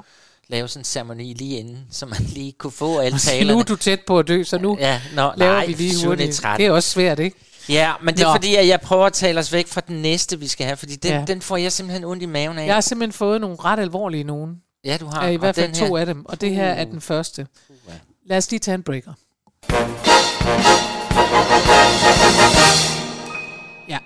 Speaker 1: lave sådan en ceremoni lige inden, så man lige kunne få alle
Speaker 2: Nu
Speaker 1: talerne.
Speaker 2: er du tæt på at dø, så nu
Speaker 1: Ja, nå,
Speaker 2: laver
Speaker 1: nej,
Speaker 2: vi lige hurtigt.
Speaker 1: 13.
Speaker 2: Det er også svært, ikke?
Speaker 1: Ja, men det er
Speaker 2: Nå.
Speaker 1: fordi, at jeg prøver at tale os væk fra den næste, vi skal have, fordi den, ja. Den får jeg simpelthen ondt i maven af.
Speaker 2: Jeg har simpelthen fået nogle ret alvorlige nogen.
Speaker 1: ja, du har.
Speaker 2: I
Speaker 1: og
Speaker 2: hvert fald to
Speaker 1: her,
Speaker 2: af dem, og det her er den første. Lad os lige tage en breaker. Ja,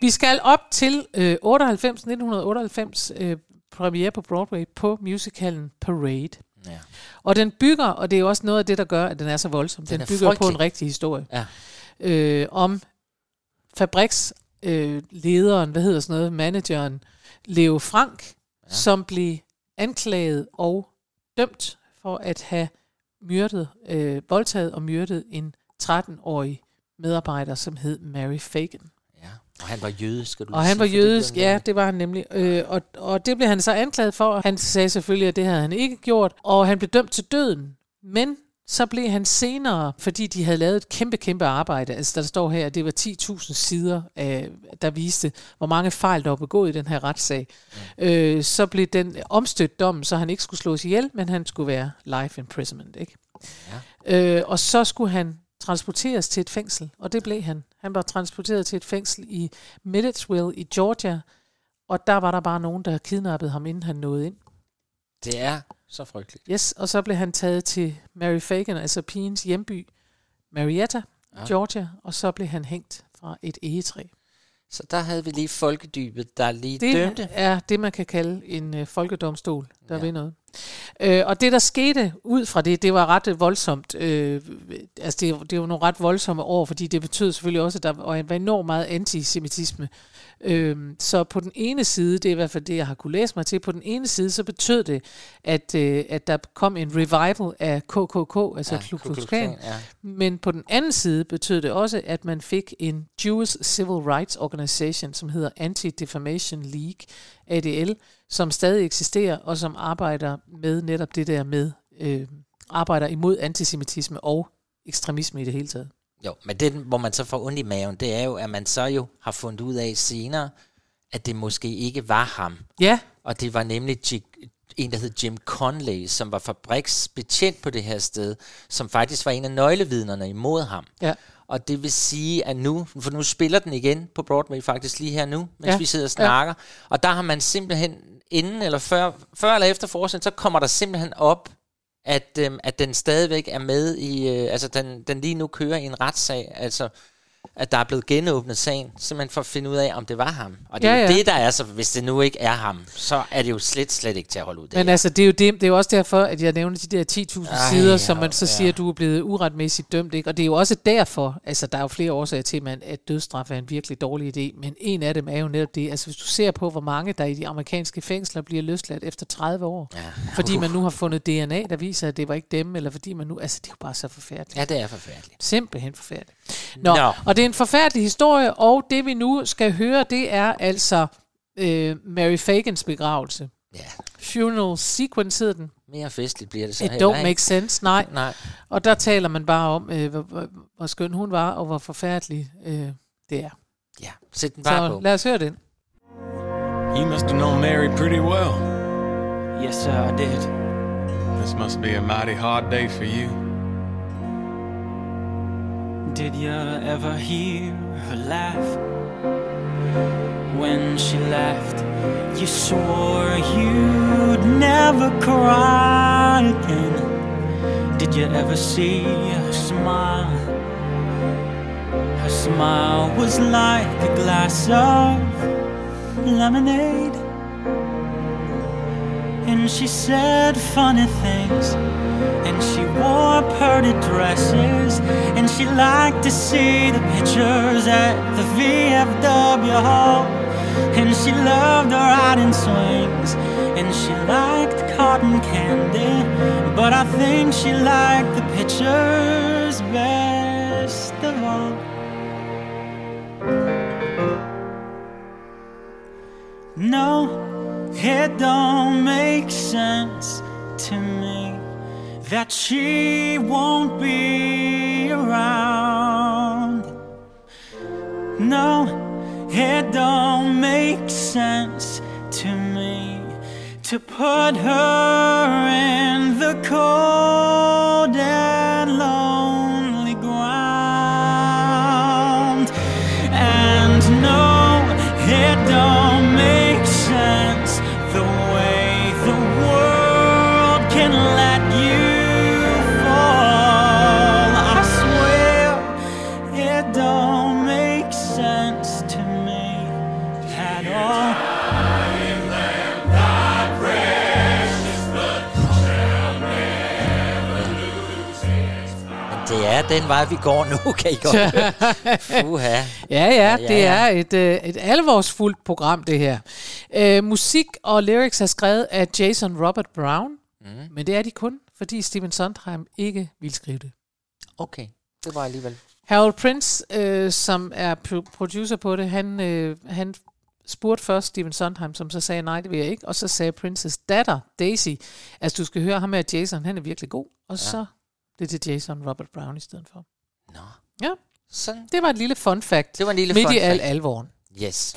Speaker 2: vi skal op til øh, 98, 1998 øh, premiere på Broadway på musicalen Parade.
Speaker 1: Ja.
Speaker 2: Og den bygger, og det er jo også noget af det, der gør, at den er så voldsom, den, den bygger på
Speaker 1: frygtelig.
Speaker 2: en rigtig historie.
Speaker 1: Ja.
Speaker 2: Øh, om fabrikslederen, øh, hvad hedder sådan noget, manageren, Leo Frank, ja. som blev anklaget og dømt for at have myrdet, øh, voldtaget og myrdet en 13-årig medarbejder, som hed Mary Fagan.
Speaker 1: Ja. Og han var jødisk, skal du
Speaker 2: Og han var
Speaker 1: det
Speaker 2: jødisk,
Speaker 1: han
Speaker 2: ja, det var han nemlig. Øh, og, og det blev han så anklaget for. Han sagde selvfølgelig, at det havde han ikke gjort, og han blev dømt til døden. Men så blev han senere, fordi de havde lavet et kæmpe, kæmpe arbejde, altså der står her, at det var 10.000 sider, øh, der viste, hvor mange fejl, der var begået i den her retssag. Øh, så blev den omstødt dommen, så han ikke skulle slås ihjel, men han skulle være life imprisonment, ikke? Øh, og så skulle han transporteres til et fængsel, og det blev han. Han var transporteret til et fængsel i Milledgeville i Georgia, og der var der bare nogen, der havde kidnappet ham, inden han nåede ind.
Speaker 1: Det er så frygteligt.
Speaker 2: Yes, og så blev han taget til Mary Fagan, altså pigens hjemby, Marietta,
Speaker 1: ja.
Speaker 2: Georgia, og så blev han hængt fra et egetræ.
Speaker 1: Så der havde vi lige folkedybet, der lige
Speaker 2: Det
Speaker 1: dømte.
Speaker 2: er det, man kan kalde en øh, folkedomstol, der ja. ved noget. Øh, og det, der skete ud fra det, det var ret voldsomt. Øh, altså, det, det var nogle ret voldsomme år, fordi det betød selvfølgelig også, at der var enormt meget antisemitisme. Øh, så på den ene side, det er i hvert fald det, jeg har kunne læse mig til, på den ene side, så betød det, at, øh, at der kom en revival af KKK, altså ja, Ku Klux Klan.
Speaker 1: ja.
Speaker 2: Men på den anden side betød det også, at man fik en Jewish Civil Rights Organization, som hedder Anti-Defamation League, ADL, som stadig eksisterer, og som arbejder med netop det der med, øh, arbejder imod antisemitisme og ekstremisme i det hele taget.
Speaker 1: Jo, men det, hvor man så får ondt i maven, det er jo, at man så jo har fundet ud af senere, at det måske ikke var ham.
Speaker 2: Ja,
Speaker 1: Og det var nemlig G- en, der hed Jim Conley, som var fabriksbetjent på det her sted, som faktisk var en af nøglevidnerne imod ham.
Speaker 2: ja.
Speaker 1: Og det vil sige, at nu, for nu spiller den igen på Broadway faktisk lige her nu, mens
Speaker 2: Ja.
Speaker 1: vi sidder og snakker. Ja. Og der har man simpelthen, inden eller før, før eller efter forestillingen, så kommer der simpelthen op, at, øh, at den stadigvæk er med i, øh, altså den, den lige nu kører i en retssag, altså at der er blevet genåbnet sagen, simpelthen for at finde ud af, om det var ham. Og det er
Speaker 2: Ja,
Speaker 1: jo
Speaker 2: ja.
Speaker 1: det, der er så, hvis det nu ikke er ham, så er det jo slet, slet ikke til at holde ud. Det
Speaker 2: Men
Speaker 1: her.
Speaker 2: altså, det er jo, det, det er jo også derfor, at jeg nævner de der 10.000
Speaker 1: Ej,
Speaker 2: sider, som man så
Speaker 1: ja.
Speaker 2: siger, at du er blevet uretmæssigt dømt. Ikke? Og det er jo også derfor, altså der er jo flere årsager til, man- at dødsstraf er en virkelig dårlig idé, men en af dem er jo netop det. Altså hvis du ser på, hvor mange der i de amerikanske fængsler bliver løsladt efter 30 år,
Speaker 1: Ja.
Speaker 2: fordi man nu har fundet DNA, der viser, at det var ikke dem, eller fordi man nu, altså det er jo bare så forfærdeligt.
Speaker 1: Ja, det er forfærdeligt.
Speaker 2: Simpelthen forfærdeligt. Nå,
Speaker 1: Nå.
Speaker 2: og det er en forfærdelig historie, og det vi nu skal høre, det er altså øh, Mary Fagans begravelse.
Speaker 1: Ja,
Speaker 2: Funeral Sequence hedder den.
Speaker 1: mere festligt bliver det så
Speaker 2: It
Speaker 1: heller
Speaker 2: don't
Speaker 1: ikke.
Speaker 2: make sense, nej.
Speaker 1: Nej.
Speaker 2: Og der taler man bare om, øh, hvor, hvor, hvor skøn hun var, og hvor forfærdelig øh, det er.
Speaker 1: Ja, sæt den bare
Speaker 2: Så
Speaker 1: på.
Speaker 2: lad os høre den.
Speaker 9: You must have known Mary pretty well.
Speaker 10: Yes, sir, I did.
Speaker 9: This must be a mighty hard day for you.
Speaker 10: Did you ever hear her laugh? When she laughed, you swore you'd never cry again. Did you ever see her smile? Her smile was like a glass of lemonade. And she said funny things. And she wore pretty dresses. And she liked to see the pictures at the VFW Hall. And she loved in swings. And she liked cotton candy. But I think she liked the pictures best of all. No, it don't make sense to me that she won't be around. No, it don't make sense to me to put her in the cold and lonely
Speaker 1: den vej, vi går nu, kan I godt. Fuha.
Speaker 2: Ja, ja,
Speaker 1: Ja,
Speaker 2: det
Speaker 1: ja.
Speaker 2: er et, øh, et alvorsfuldt program, det her. Øh, musik og lyrics er skrevet af Jason Robert Brown, mm. men det er de kun, fordi Stephen Sondheim ikke vil skrive det.
Speaker 1: Okay, det var alligevel.
Speaker 2: Harold Prince, øh, som er pro- producer på det, han, øh, han spurgte først Stephen Sondheim, som så sagde, nej, det vil jeg ikke. Og så sagde Princes datter, Daisy, altså du skal høre ham med Jason, han er virkelig god. Og ja. så det Jason Robert Brown i stedet for.
Speaker 1: Nå.
Speaker 2: Ja,
Speaker 1: Sådan.
Speaker 2: det var et lille fun fact.
Speaker 1: Det var en lille
Speaker 2: Midt
Speaker 1: fun
Speaker 2: i al
Speaker 1: fact.
Speaker 2: alvoren.
Speaker 1: Yes.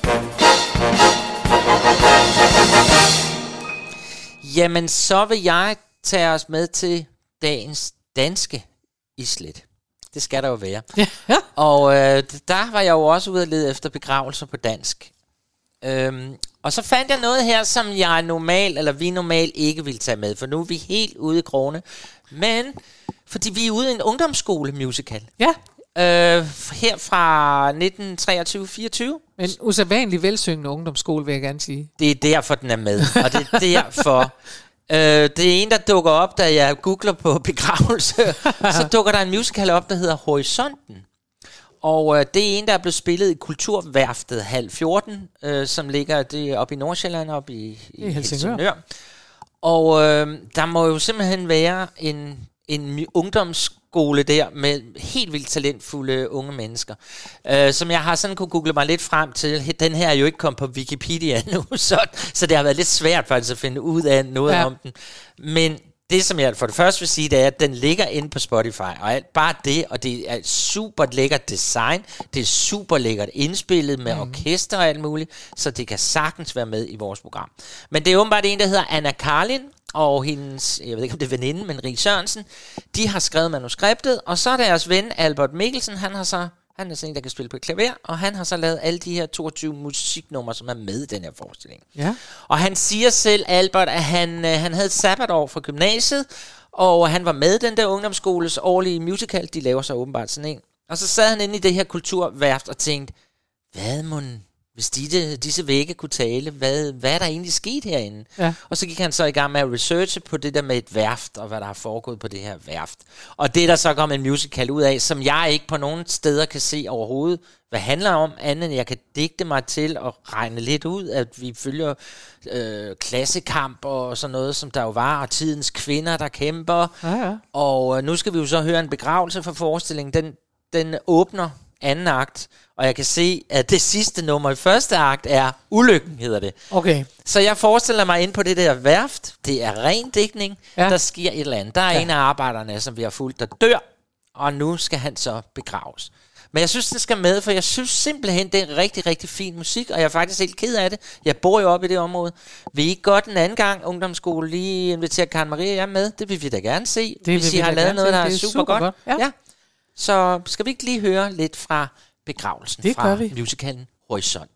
Speaker 1: Jamen, så vil jeg tage os med til dagens danske islet. Det skal der jo være.
Speaker 2: Ja.
Speaker 1: Og øh, der var jeg jo også ude at lede efter begravelser på dansk. Øhm, og så fandt jeg noget her, som jeg normalt, eller vi normalt ikke vil tage med, for nu er vi helt ude i krone. Men, fordi vi er ude i en ungdomsskole musical.
Speaker 2: Ja,
Speaker 1: Øh, her fra 1923-24.
Speaker 2: En usædvanlig velsyngende ungdomsskole, vil jeg gerne sige.
Speaker 1: Det er derfor, den er med. Og det er derfor... Øh, det er en, der dukker op, da jeg googler på begravelse. så dukker der en musical op, der hedder Horisonten. Og øh, det er en, der er blevet spillet i Kulturværftet halv 14, øh, som ligger det oppe i Nordsjælland, oppe i, i,
Speaker 2: I Helsingør.
Speaker 1: Og øh, der må jo simpelthen være en, en ungdomsskole der med helt vildt talentfulde unge mennesker. Øh, som jeg har sådan kunne google mig lidt frem til. Den her er jo ikke kommet på Wikipedia nu, så, så det har været lidt svært faktisk at finde ud af noget
Speaker 2: ja.
Speaker 1: om den. Men det, som jeg for det første vil sige, det er, at den ligger inde på Spotify. Og alt, bare det, og det er et super lækkert design. Det er super lækkert indspillet med mm. orkester og alt muligt. Så det kan sagtens være med i vores program. Men det er åbenbart en, der hedder Anna Karlin, og hendes, jeg ved ikke om det er veninde, men Rie Sørensen, de har skrevet manuskriptet, og så er deres ven Albert Mikkelsen, han har så han er sådan en, der kan spille på klaver, og han har så lavet alle de her 22 musiknumre, som er med i den her forestilling.
Speaker 2: Ja.
Speaker 1: Og han siger selv, Albert, at han, øh, han havde et sabbatår fra gymnasiet, og han var med i den der ungdomsskoles årlige musical, de laver så åbenbart sådan en. Og så sad han inde i det her kulturværft og tænkte, hvad må hvis de, disse vægge kunne tale, hvad, hvad er der egentlig sket herinde?
Speaker 2: Ja.
Speaker 1: Og så gik han så i gang med at researche på det der med et værft, og hvad der har foregået på det her værft. Og det er der så kom en musical ud af, som jeg ikke på nogen steder kan se overhovedet, hvad handler om, andet end jeg kan digte mig til og regne lidt ud, at vi følger øh, klassekamp og sådan noget, som der jo var, og tidens kvinder, der kæmper.
Speaker 2: Ja, ja.
Speaker 1: Og øh, nu skal vi jo så høre en begravelse for forestillingen. Den, den åbner anden akt, og jeg kan se, at det sidste nummer i første akt er Ulykken, hedder det.
Speaker 2: Okay.
Speaker 1: Så jeg forestiller mig ind på det der værft. Det er ren dækning.
Speaker 2: Ja.
Speaker 1: Der sker et eller andet. Der er
Speaker 2: Ja.
Speaker 1: en af arbejderne, som vi har fulgt, der dør, og nu skal han så begraves. Men jeg synes, den skal med, for jeg synes simpelthen, det er rigtig, rigtig fin musik, og jeg er faktisk helt ked af det. Jeg bor jo oppe i det område. Vil I ikke godt en anden gang, ungdomsskole, lige invitere Karen Marie og jeg med? Det vil vi da gerne se,
Speaker 2: vil
Speaker 1: hvis
Speaker 2: vi
Speaker 1: I har lavet noget,
Speaker 2: se.
Speaker 1: der er
Speaker 2: Det er
Speaker 1: super,
Speaker 2: super
Speaker 1: godt.
Speaker 2: godt. Ja.
Speaker 1: ja. Så skal vi ikke lige høre lidt fra begravelsen
Speaker 2: Det
Speaker 1: fra musicalen Horisont.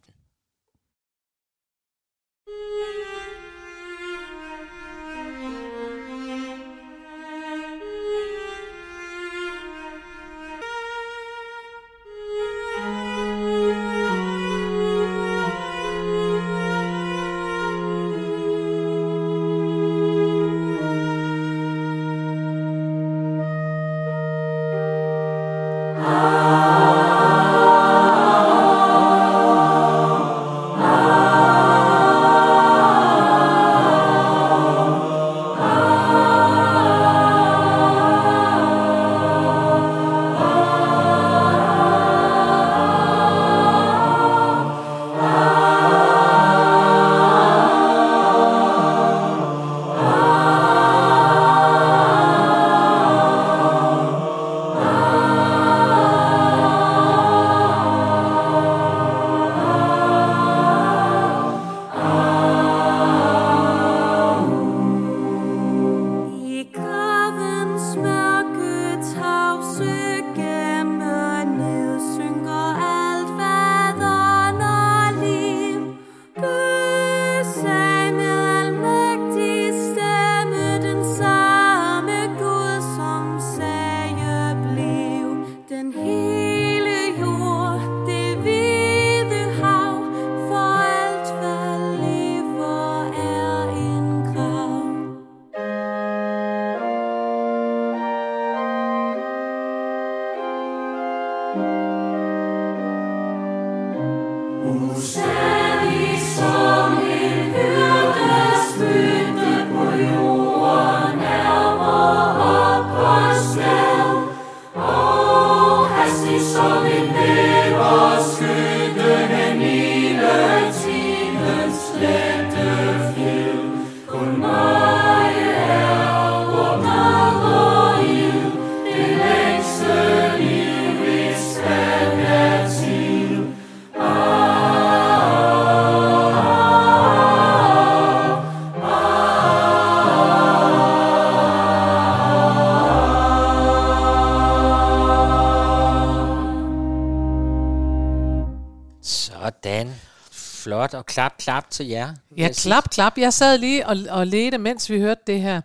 Speaker 1: Flot, og klap, klap til jer.
Speaker 2: Ja, klap, klap. Jeg sad lige og, og ledte, mens vi hørte det her,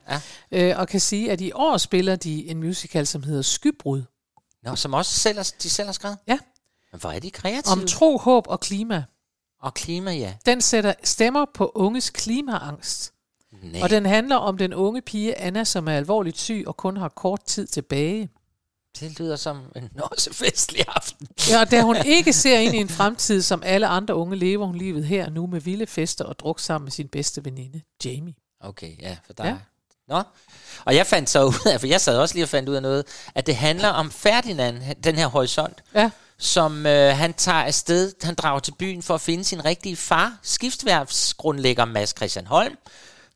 Speaker 1: Ja.
Speaker 2: øh, og kan sige, at i år spiller de en musical, som hedder Skybrud.
Speaker 1: Nå, som også selv de selv har skrevet?
Speaker 2: Ja.
Speaker 1: Men hvor er de kreative?
Speaker 2: Om tro, håb og klima.
Speaker 1: Og klima, ja.
Speaker 2: Den sætter stemmer på unges klimaangst.
Speaker 1: Nej.
Speaker 2: Og den handler om den unge pige Anna, som er alvorligt syg og kun har kort tid tilbage.
Speaker 1: Det lyder som en også festlig aften.
Speaker 2: Ja, og da hun ikke ser ind i en fremtid, som alle andre unge, lever hun livet her nu med vilde fester og druk sammen med sin bedste veninde, Jamie.
Speaker 1: Okay, ja, for der
Speaker 2: Ja.
Speaker 1: Nå. Og jeg fandt så ud af, for jeg sad også lige og fandt ud af noget, at det handler om Ferdinand, den her horisont,
Speaker 2: Ja.
Speaker 1: som øh, han tager afsted, han drager til byen for at finde sin rigtige far, skibsværfsgrundlægger Mads Christian Holm,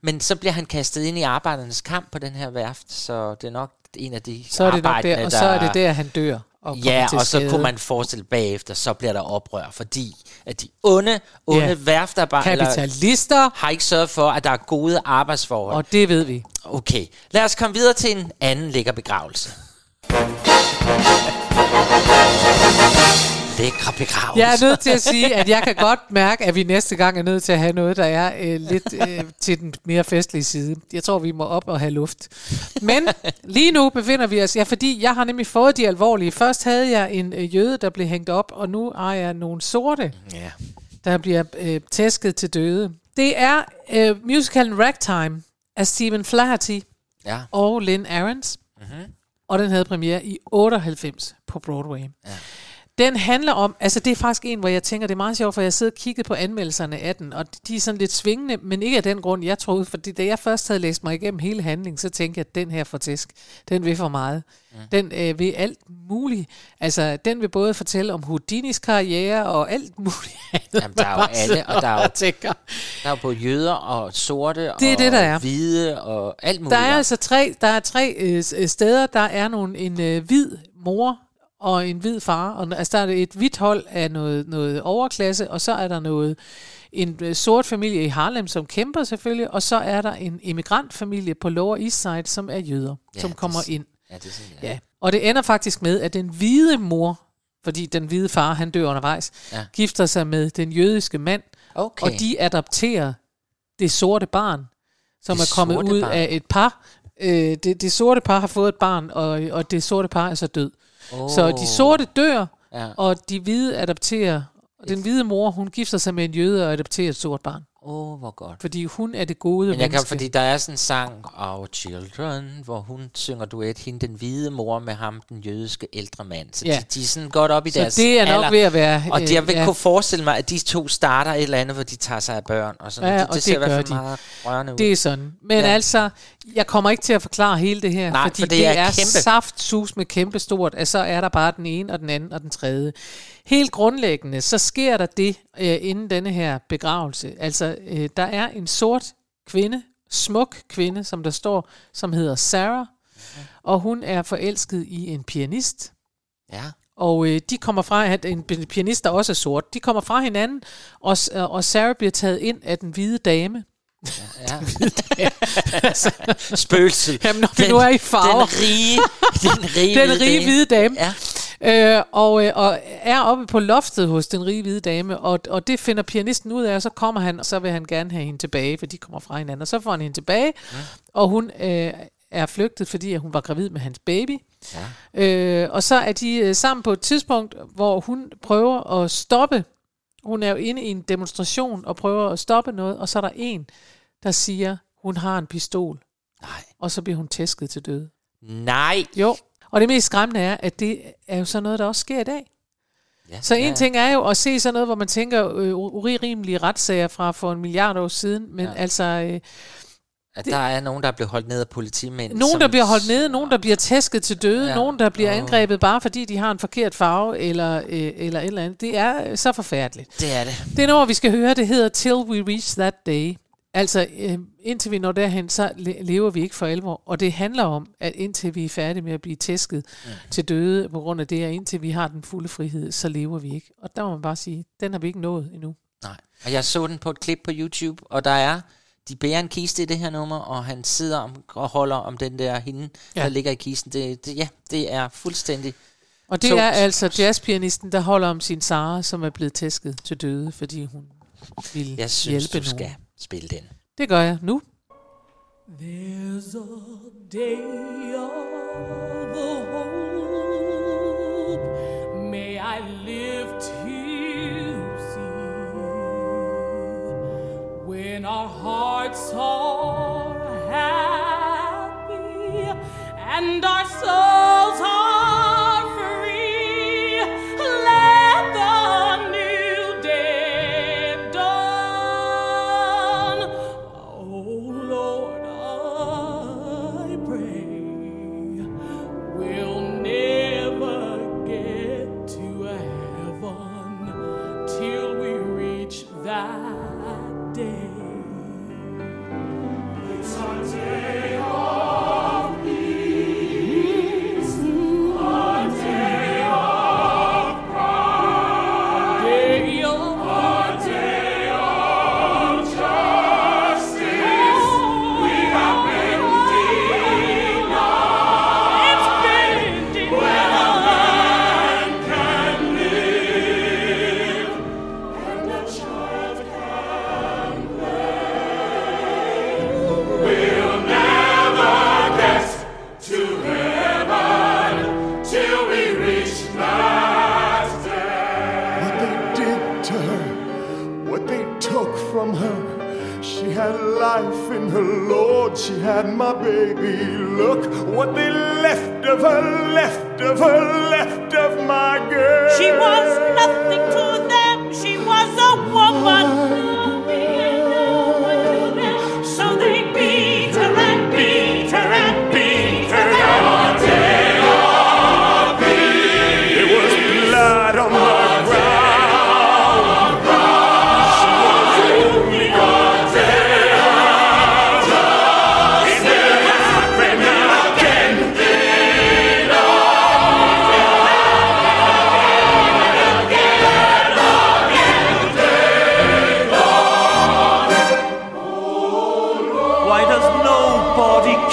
Speaker 1: men så bliver han kastet ind i arbejdernes kamp på den her værft, så det er nok en af de
Speaker 2: Så er det nok der, og så er det der, han dør. Og
Speaker 1: ja, og så kunne man forestille bagefter, så bliver der oprør, fordi at de onde, onde
Speaker 2: Ja.
Speaker 1: ja. værftarbejdere
Speaker 2: Kapitalister.
Speaker 1: har ikke sørget for, at der er gode arbejdsforhold.
Speaker 2: Og det ved vi.
Speaker 1: Okay, lad os komme videre til en anden lækker begravelse. Lækre begravelse.
Speaker 2: Jeg er nødt til at sige, at jeg kan godt mærke, at vi næste gang er nødt til at have noget, der er øh, lidt øh, til den mere festlige side. Jeg tror, vi må op og have luft. Men lige nu befinder vi os, ja, fordi jeg har nemlig fået de alvorlige. Først havde jeg en øh, jøde, der blev hængt op, og nu har jeg nogle sorte,
Speaker 1: Ja.
Speaker 2: der bliver øh, tæsket til døde. Det er øh, musicalen Ragtime af Stephen Flaherty
Speaker 1: Ja.
Speaker 2: og Lynn Ahrens.
Speaker 1: Mm-hmm.
Speaker 2: Og den havde premiere i 98 på Broadway. Ja. Den handler om, altså det er faktisk en, hvor jeg tænker, det er meget sjovt, for jeg sidder og kigget på anmeldelserne af den, og de er sådan lidt svingende, men ikke af den grund, jeg troede, fordi da jeg først havde læst mig igennem hele handlingen, så tænkte jeg, at den her for tæsk, den vil for meget. Mm. Den øh, vil alt muligt. Altså, den vil både fortælle om Houdinis karriere og alt muligt andet.
Speaker 1: Jamen, der er jo alle, og der er jo,
Speaker 2: tænker.
Speaker 1: der er jo både jøder og sorte
Speaker 2: Det er
Speaker 1: og
Speaker 2: det, der er.
Speaker 1: hvide og alt muligt.
Speaker 2: Der er altså tre, der er tre øh, øh, steder. Der er nogle, en øh, hvid mor og en hvid far. Og, altså, der er et hvidt hold af noget, noget overklasse, og så er der noget en øh, sort familie i Harlem, som kæmper selvfølgelig, og så er der en immigrantfamilie på Lower East Side, som er jøder,
Speaker 1: Ja,
Speaker 2: som
Speaker 1: det
Speaker 2: kommer
Speaker 1: s-
Speaker 2: ind.
Speaker 1: Ja, det er sådan,
Speaker 2: Ja. Og det ender faktisk med, at den hvide mor, fordi den hvide far, han dør undervejs,
Speaker 1: Ja.
Speaker 2: gifter sig med den jødiske mand,
Speaker 1: Okay.
Speaker 2: og de adopterer det sorte barn, som
Speaker 1: Det
Speaker 2: er kommet ud
Speaker 1: barn?
Speaker 2: af et par. Øh, det, det sorte par har fået et barn, og, og det sorte par er så død.
Speaker 1: Oh.
Speaker 2: Så de sorte dør,
Speaker 1: Ja.
Speaker 2: og de hvide adopterer. Og den hvide mor, hun gifter sig med en jøde og adopterer et sort barn.
Speaker 1: Åh, oh, hvor godt.
Speaker 2: Fordi hun er det gode
Speaker 1: Men jeg kan,
Speaker 2: menneske.
Speaker 1: fordi der er sådan en sang, Our Children, hvor hun synger duet, hende den hvide mor med ham, den jødiske ældre mand. Så
Speaker 2: Ja.
Speaker 1: de, de er sådan godt op i
Speaker 2: Så
Speaker 1: deres
Speaker 2: det er nok
Speaker 1: alder.
Speaker 2: ved at være,
Speaker 1: Og
Speaker 2: øh,
Speaker 1: jeg vil
Speaker 2: ja.
Speaker 1: kunne forestille mig, at de to starter et eller andet, hvor de tager sig af børn. Og sådan.
Speaker 2: Ja,
Speaker 1: noget. det,
Speaker 2: og
Speaker 1: det, ser i
Speaker 2: det
Speaker 1: hvert fald
Speaker 2: de.
Speaker 1: meget rørende ud.
Speaker 2: Det er sådan. Men ja. Altså, jeg kommer ikke til at forklare hele det her,
Speaker 1: Nej,
Speaker 2: fordi
Speaker 1: for det
Speaker 2: det,
Speaker 1: er
Speaker 2: det er,
Speaker 1: kæmpe.
Speaker 2: saft sus med kæmpe stort, at så er der bare den ene og den anden og den tredje. Helt grundlæggende, så sker der det øh, inden denne her begravelse. Altså, øh, der er en sort kvinde, smuk kvinde, som der står, som hedder Sarah, og hun er forelsket i en pianist.
Speaker 1: Ja.
Speaker 2: Og øh, de kommer fra, at en pianist, der også er sort, de kommer fra hinanden, og, s- og Sarah bliver taget ind af den hvide dame.
Speaker 1: Ja. Spøgelset.
Speaker 2: Jamen, når vi nu er i farver.
Speaker 1: Den rige, den rige,
Speaker 2: den rige hvide dame.
Speaker 1: Ja.
Speaker 2: Øh, og, øh, og er oppe på loftet hos den rige hvide dame, og, og det finder pianisten ud af, og så kommer han, og så vil han gerne have hende tilbage, for de kommer fra hinanden, og så får han hende tilbage,
Speaker 1: Ja.
Speaker 2: og hun øh, er flygtet, fordi hun var gravid med hans baby.
Speaker 1: Ja.
Speaker 2: Øh, og så er de øh, sammen på et tidspunkt, hvor hun prøver at stoppe. Hun er jo inde i en demonstration og prøver at stoppe noget, og så er der en, der siger, hun har en pistol.
Speaker 1: Nej.
Speaker 2: Og så bliver hun tæsket til døde.
Speaker 1: Nej.
Speaker 2: Jo. Og det mest skræmmende er, at det er jo sådan noget, der også sker i dag.
Speaker 1: Ja,
Speaker 2: Så en
Speaker 1: ja.
Speaker 2: ting er jo at se sådan noget, hvor man tænker øh, urimelige retssager fra for en milliard år siden, men ja. altså øh,
Speaker 1: At der er nogen, der er blevet holdt ned af politimænd.
Speaker 2: nogen, der bliver holdt nede, nogen, der bliver tæsket til døde, ja. Nogen, der bliver
Speaker 1: Åh.
Speaker 2: angrebet bare fordi de har en forkert farve eller, øh, eller et eller andet. Det er så forfærdeligt.
Speaker 1: Det er det.
Speaker 2: Det nummer, vi skal høre, det hedder Till We Reach That Day. Altså, øh, indtil vi når derhen, så le- lever vi ikke for alvor. Og det handler om, at indtil vi er færdige med at blive tæsket mm. til døde på grund af det, og indtil vi har den fulde frihed, så lever vi ikke. Og der må man bare sige, den har vi ikke nået endnu.
Speaker 1: Nej. Og jeg så den på et klip på YouTube, og der er, de bærer en kiste i det her nummer, og han sidder om, og holder om den der hende,
Speaker 2: Ja.
Speaker 1: ja. der ligger i kisten. Det, det, ja, det er fuldstændig
Speaker 2: Og det
Speaker 1: tungt.
Speaker 2: er altså jazzpianisten, der holder om sin Sara, som er blevet tæsket til døde, fordi hun ville
Speaker 1: Jeg synes,
Speaker 2: hjælpe
Speaker 1: du skal
Speaker 2: nogen.
Speaker 1: Spille den.
Speaker 2: Det gør jeg nu.
Speaker 5: There's a day of the whole
Speaker 6: May I live to see when our hearts are happy and our souls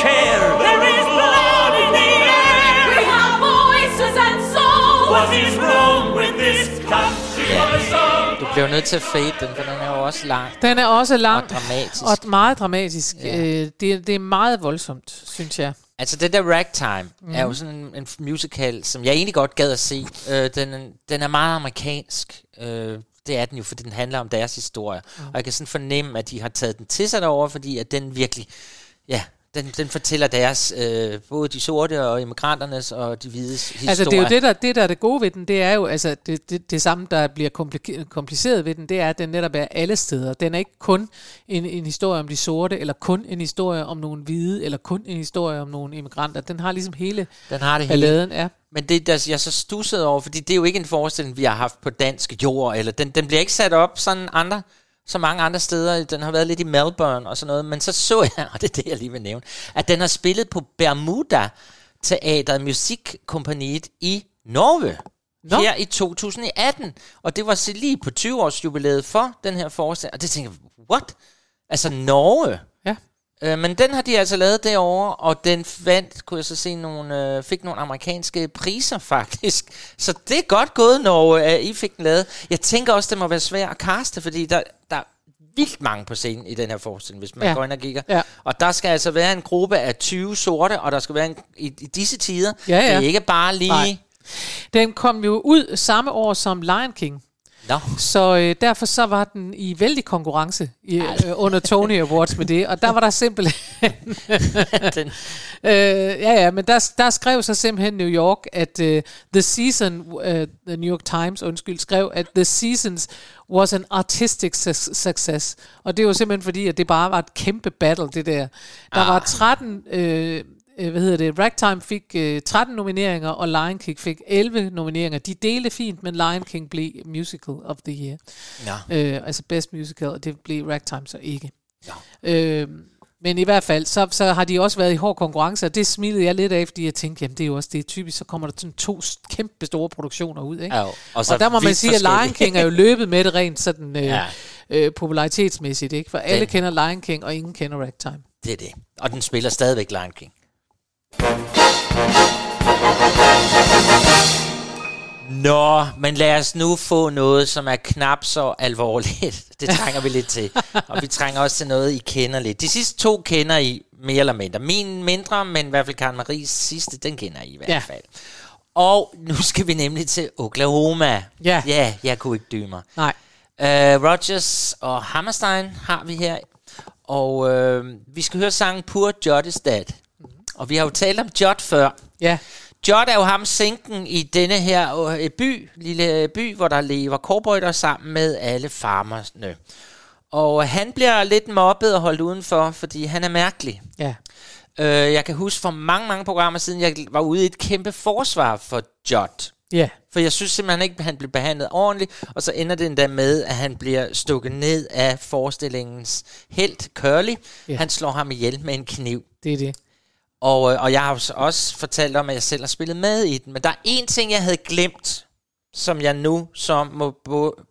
Speaker 4: care?
Speaker 11: There is blood in the air. We have voices and souls.
Speaker 4: What is wrong with this country?
Speaker 1: Du bliver nødt til at fade den, for den er jo også lang.
Speaker 2: Den er også lang
Speaker 1: Og dramatisk.
Speaker 2: og meget dramatisk.
Speaker 1: Ja.
Speaker 2: Øh, det, det er meget voldsomt, synes jeg.
Speaker 1: Altså, det der Ragtime mm.
Speaker 2: Mhm.
Speaker 1: er jo sådan en, en musical, som jeg egentlig godt gad at se. Øh, den, den er meget amerikansk. Øh, det er den jo, fordi den handler om deres historie. Mm. Og jeg kan sådan fornemme, at de har taget den til sig derovre, fordi at den virkelig... Ja, den, den fortæller deres, øh, både de sorte og immigranternes og de hvides historie.
Speaker 2: Altså, det er jo det der, det, der er det gode ved den, det er jo, altså, det, det, det samme, der bliver kompliceret ved den, det er, at den netop er alle steder. Den er ikke kun en, en historie om de sorte, eller kun en historie om nogle hvide, eller kun en historie om nogle immigranter. Den har ligesom hele
Speaker 1: Den har det
Speaker 2: balladen,
Speaker 1: hele.
Speaker 2: ja.
Speaker 1: Men det, der, jeg så stusset over, fordi det er jo ikke en forestilling, vi har haft på dansk jord, eller den, den bliver ikke sat op sådan andre, så mange andre steder. Den har været lidt i Melbourne og sådan noget, men så så jeg, og det er det, jeg lige vil nævne, at den har spillet på Bermuda Teatret Musikkompaniet i Norge.
Speaker 2: Nå.
Speaker 1: Her i 2018. Og det var så lige på 20 års jubilæet for den her forestilling. Og det tænker jeg, what? Altså Norge?
Speaker 2: Ja.
Speaker 1: Øh, men den har de altså lavet derovre, og den vandt, kunne jeg så se, nogle, øh, fik nogle amerikanske priser faktisk. Så det er godt gået, når øh, I fik den lavet. Jeg tænker også, det må være svært at kaste, fordi der, er vildt mange på scenen i den her forestilling, hvis man
Speaker 2: Ja.
Speaker 1: går ind og kigger.
Speaker 2: Ja.
Speaker 1: Og der skal altså være en gruppe af 20 sorte, og der skal være en, i, i disse tider.
Speaker 2: Ja, ja.
Speaker 1: Det er ikke bare lige...
Speaker 2: Nej. Den kom jo ud samme år som Lion King.
Speaker 1: Nå.
Speaker 2: Så øh, derfor så var den i vældig konkurrence i, øh, under Tony Awards med det, og der var der simpelthen...
Speaker 1: den.
Speaker 2: øh, ja, ja, men der, der skrev så simpelthen New York, at uh, The Season, uh, The New York Times, undskyld, skrev, at The Seasons was an artistic su- success. Og det var simpelthen fordi, at det bare var et kæmpe battle, det der. Der ah. var 13... Øh, øh, hvad hedder det, Ragtime fik øh, 13 nomineringer, og Lion King fik 11 nomineringer. De delte fint, men Lion King blev Musical of the Year.
Speaker 1: Ja.
Speaker 2: Øh, altså Best Musical, og det blev Ragtime så ikke. Ja. Øh, men i hvert fald, så, så har de også været i hård konkurrence, og det smilede jeg lidt af, fordi jeg tænkte, jamen det er jo også det er typisk, så kommer der sådan to kæmpe store produktioner ud. Ikke?
Speaker 1: Ja, og
Speaker 2: og,
Speaker 1: så
Speaker 2: og der må man sige, at Lion. King er jo løbet med det rent sådan øh,
Speaker 1: ja.
Speaker 2: øh, popularitetsmæssigt, ikke? for alle
Speaker 1: Den-
Speaker 2: kender Lion King, og ingen kender Ragtime.
Speaker 1: Det er det. Og den spiller stadigvæk Lion King. Nå, men lad os nu få noget, som er knap så alvorligt. Det trænger vi lidt til. Og vi trænger også til noget, I kender lidt. De sidste to kender I mere eller mindre. Min mindre, men i hvert fald Karen Maries sidste, den kender I i hvert
Speaker 2: Ja.
Speaker 1: fald. Og nu skal vi nemlig til Oklahoma.
Speaker 2: Ja.
Speaker 1: Ja, jeg kunne ikke dyme mig.
Speaker 2: Nej.
Speaker 1: Uh, Rogers og Hammerstein har vi her. Og uh, vi skal høre sangen Poor is Dead. Og vi har jo talt om Jot før.
Speaker 2: Ja.
Speaker 1: Jot er jo ham sinken i denne her øh, by, lille by, hvor der lever cowboyder sammen med alle farmerne. Og han bliver lidt mobbet og holdt udenfor, fordi han er mærkelig.
Speaker 2: Ja.
Speaker 1: Øh, jeg kan huske for mange, mange programmer siden, jeg var ude i et kæmpe forsvar for Jot.
Speaker 2: Ja.
Speaker 1: For jeg synes simpelthen ikke, at han blev behandlet ordentligt, og så ender det endda med, at han bliver stukket ned af forestillingens helt Curly.
Speaker 2: Ja.
Speaker 1: Han slår ham ihjel med en kniv.
Speaker 2: Det er det.
Speaker 1: Og, øh, og jeg har også fortalt om, at jeg selv har spillet med i den. Men der er en ting, jeg havde glemt, som jeg nu så må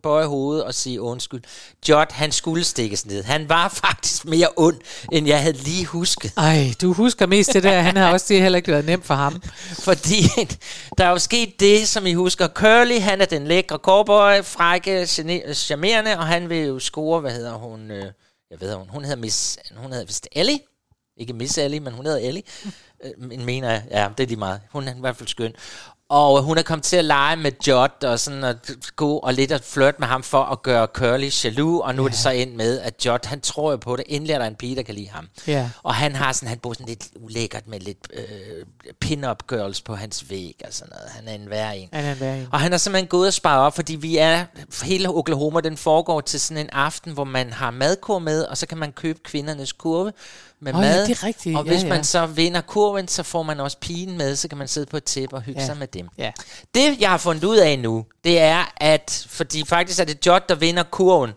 Speaker 1: bøje hovedet og sige undskyld. Jot, han skulle stikkes ned. Han var faktisk mere ond, end jeg havde lige husket.
Speaker 2: Ej, du husker mest det der. Han har også det heller ikke været nemt for ham.
Speaker 1: Fordi der er jo sket det, som I husker. Curly, han er den lækre cowboy, frække, charmerende, og han vil jo score, hvad hedder hun? Øh, jeg ved hun, hun hedder Miss, hun hedder vist Ellie. Ikke Miss Ellie, men hun hedder Ellie. Øh, men mener jeg, ja, det er lige meget. Hun er i hvert fald skøn. Og hun er kommet til at lege med Jot og sådan at gå og lidt at flirte med ham for at gøre Curly jaloux, og nu ja. er det så ind med, at Jot, han tror jo på det. Endelig er der en pige, der kan lide ham.
Speaker 2: Ja.
Speaker 1: Og han har sådan, han bor sådan lidt ulækkert med lidt øh, pin-up girls på hans væg og sådan noget. Han er en værre en.
Speaker 2: Han er en værre en.
Speaker 1: Og han har simpelthen gået og sparet op, fordi vi er, hele Oklahoma, den foregår til sådan en aften, hvor man har madkur med, og så kan man købe kvindernes kurve med
Speaker 2: ja,
Speaker 1: mad.
Speaker 2: det er rigtigt.
Speaker 1: Og
Speaker 2: Ja,
Speaker 1: hvis
Speaker 2: ja.
Speaker 1: man så vinder kurven, så får man også pigen med, så kan man sidde på et tæppe og hygge
Speaker 2: Ja.
Speaker 1: sig med dem.
Speaker 2: Ja.
Speaker 1: Det, jeg har fundet ud af nu, det er, at, fordi faktisk er det Jot, der vinder kurven,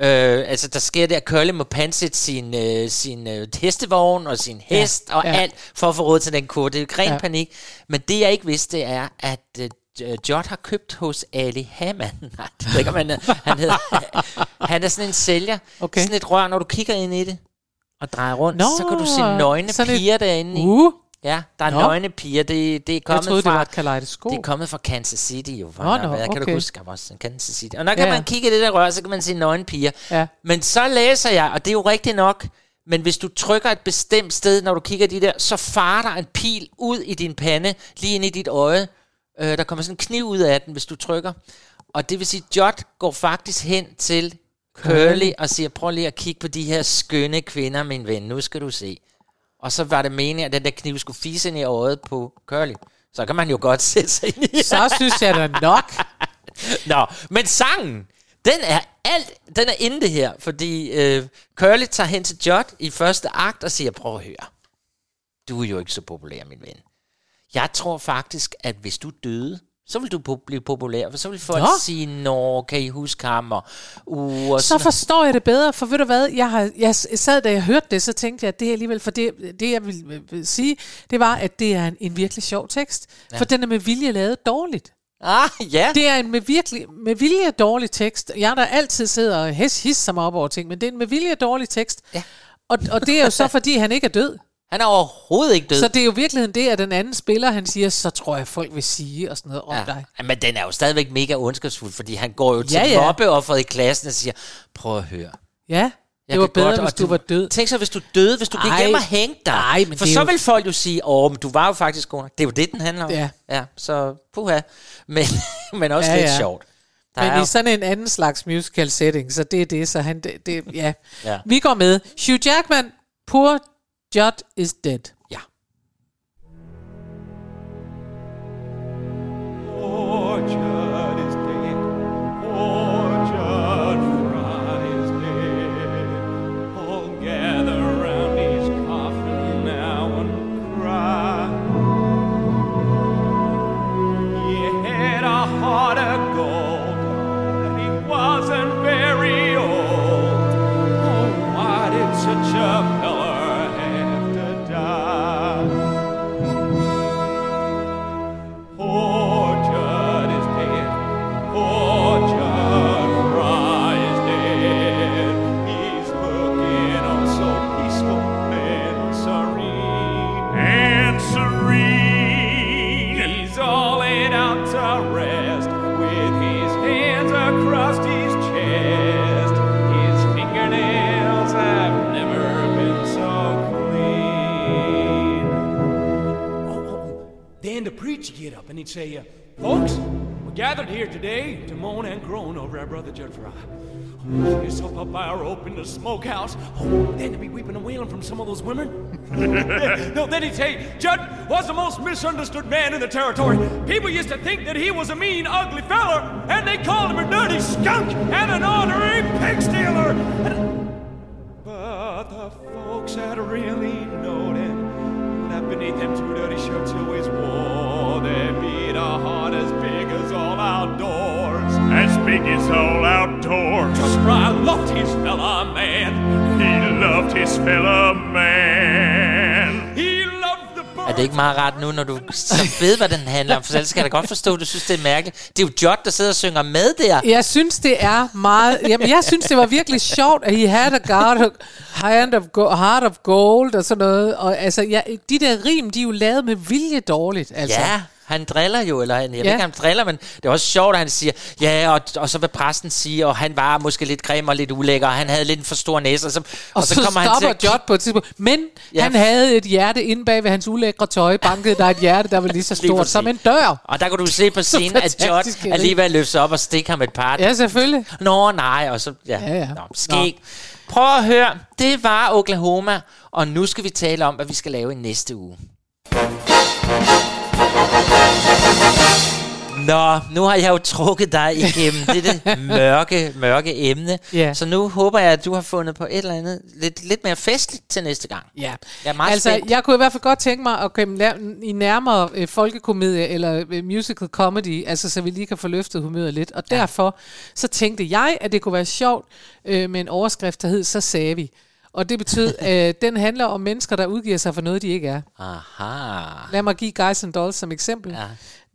Speaker 1: Øh, altså, der sker det, at Curly må pansætte sin, øh, sin øh, hestevogn og sin hest ja, og
Speaker 2: ja.
Speaker 1: ja. alt for at få råd til den kur. Det er jo ren
Speaker 2: Ja.
Speaker 1: ja. panik. Men det, jeg ikke vidste, er, at øh, Jot har købt hos Ali Hamann. Nej, det ikke, er- han hedder. han er sådan en sælger.
Speaker 2: Okay.
Speaker 1: Sådan et rør, når du kigger ind i det og drejer rundt,
Speaker 2: Nå,
Speaker 1: så kan du se nøgne
Speaker 2: et-
Speaker 1: piger derinde i.
Speaker 2: Uh.
Speaker 1: Ja, der er
Speaker 2: Nå.
Speaker 1: nøgne piger. Det, det er
Speaker 2: Jeg
Speaker 1: kommet
Speaker 2: troede, det
Speaker 1: fra...
Speaker 2: var et kaleidoskop.
Speaker 1: Det er kommet fra Kansas City jo.
Speaker 2: Nå, nå,
Speaker 1: hvad, Kan du
Speaker 2: okay.
Speaker 1: huske? Der var også Kansas City. Og når kan
Speaker 2: Ja,
Speaker 1: man kigge i det der rør, så kan man se nøgne piger.
Speaker 2: Ja.
Speaker 1: Men så læser jeg, og det er jo rigtigt nok, men hvis du trykker et bestemt sted, når du kigger de der, så farer der en pil ud i din pande, lige ind i dit øje. Øh, der kommer sådan en kniv ud af den, hvis du trykker. Og det vil sige, Jot går faktisk hen til Curly og siger, prøv lige at kigge på de her skønne kvinder, min ven. Nu skal du se. Og så var det meningen, at den der kniv skulle fise ind i øjet på Curly. Så kan man jo godt sætte sig ind i.
Speaker 2: Så synes jeg da nok.
Speaker 1: Nå, men sangen, den er alt, den er inde det her, fordi øh, Curly tager hen til Jot i første akt og siger, prøv at høre, du er jo ikke så populær, min ven. Jeg tror faktisk, at hvis du døde, så vil du po- blive populær, for så vil folk
Speaker 2: Nå.
Speaker 1: Sige, nå, kan I huske ham? Og, uh, og
Speaker 2: Så forstår jeg det bedre, for ved du hvad, jeg, har, jeg sad, da jeg hørte det, så tænkte jeg, at det alligevel, for det, det jeg vil, vil- sige, det var, at det er en, en virkelig sjov tekst, ja. for den er med vilje lavet dårligt.
Speaker 1: Ah, ja.
Speaker 2: Det er en med, virkelig, med vilje dårlig tekst. Jeg der altid sidder og hes, hisser mig op over ting, men det er en med vilje dårlig tekst.
Speaker 1: Ja.
Speaker 2: Og, og det er jo så, fordi han ikke er død.
Speaker 1: Han er overhovedet ikke død.
Speaker 2: Så det er jo virkeligheden det, at den anden spiller, han siger, så tror jeg, folk vil sige og sådan noget om
Speaker 1: ja.
Speaker 2: dig.
Speaker 1: Ja, Men den er jo stadigvæk mega ondskabsfuld, fordi han går jo til
Speaker 2: Ja,
Speaker 1: ja,
Speaker 2: ja.
Speaker 1: mobbeofferet i klassen og siger, prøv at høre.
Speaker 2: Ja,
Speaker 1: Jeg
Speaker 2: det var bedre,
Speaker 1: godt,
Speaker 2: hvis du var død.
Speaker 1: Tænk så, hvis du døde, hvis du gik hjem og hængte dig.
Speaker 2: Ej, men
Speaker 1: For så
Speaker 2: jo-
Speaker 1: vil folk jo sige, åh, men du var jo faktisk god. Det er jo det, den handler om.
Speaker 2: Ja.
Speaker 1: ja så puha. Men, men også
Speaker 2: Ja,
Speaker 1: lidt
Speaker 2: ja.
Speaker 1: sjovt. Der
Speaker 2: Men
Speaker 1: er
Speaker 2: i sådan en anden slags musical setting, så det er det, så han, det, det ja.
Speaker 1: Ja.
Speaker 2: Vi går med. Hugh Jackman, Poor Judd is Dead.
Speaker 12: He'd say, uh, Folks, we're gathered here today to moan and groan over our brother Judd Fry. Oh, by our rope in the smokehouse. Oh, then to be weeping and wailing from some of those women. no, then he'd say, Judd was the most misunderstood man in the territory. People used to think that he was a mean, ugly feller, and they called him a dirty skunk and an ornery pig stealer. And- Big as all outdoors. Just Fry loved his fella man.
Speaker 4: He loved his fellow man.
Speaker 12: He loved the
Speaker 1: Er det ikke meget rart nu, når du så ved, hvad den handler om? For ellers kan jeg da godt forstå, at du synes, det er mærkeligt. Det er jo Jot, der sidder og synger med der.
Speaker 2: Jeg synes, det er meget... Jamen, jeg synes, det var virkelig sjovt, at he had a god, hand of go, heart of gold og sådan noget. Og altså, ja, de der rim, de er jo lavet med vilje dårligt. Altså.
Speaker 1: Ja, han driller jo, eller han, jeg ved
Speaker 2: Ja.
Speaker 1: ikke, han driller, men det er også sjovt, at han siger, ja, og, og så vil præsten sige, og han var måske lidt grim og lidt ulækker, og han havde lidt en for stor næse, og så,
Speaker 2: Og, så, så
Speaker 1: kommer han til at
Speaker 2: Jot på et tidspunkt. Men
Speaker 1: Ja.
Speaker 2: han havde et hjerte inde bag ved hans ulækre tøj. Bankede der et hjerte, der var lige så stort som en dør.
Speaker 1: Og der kunne du se på scenen, at Jot alligevel løfter sig op og stikker ham et par.
Speaker 2: Ja, selvfølgelig.
Speaker 1: Nå, nej, og så... Ja,
Speaker 2: Ja, ja.
Speaker 1: Nå, skæg. Prøv at høre, det var Oklahoma, og nu skal vi tale om, hvad vi skal lave i næste uge. Nå, nu har jeg jo trukket dig igennem det mørke, mørke emne.
Speaker 2: Ja.
Speaker 1: Så nu håber jeg, at du har fundet på et eller andet lidt, lidt mere festligt til næste gang.
Speaker 2: Ja.
Speaker 1: Jeg er meget
Speaker 2: altså,
Speaker 1: spændt.
Speaker 2: jeg kunne i hvert fald godt tænke mig at komme i nærmere øh, folkekomedie eller øh, musical comedy, altså så vi lige kan få løftet humøret lidt. Og derfor så tænkte jeg, at det kunne være sjovt øh, med en overskrift, der hed Så sagde vi. Og det betød, at den handler om mennesker, der udgiver sig for noget, de ikke er.
Speaker 1: Aha.
Speaker 2: Lad mig give Guys and Dolls som eksempel.
Speaker 1: Ja.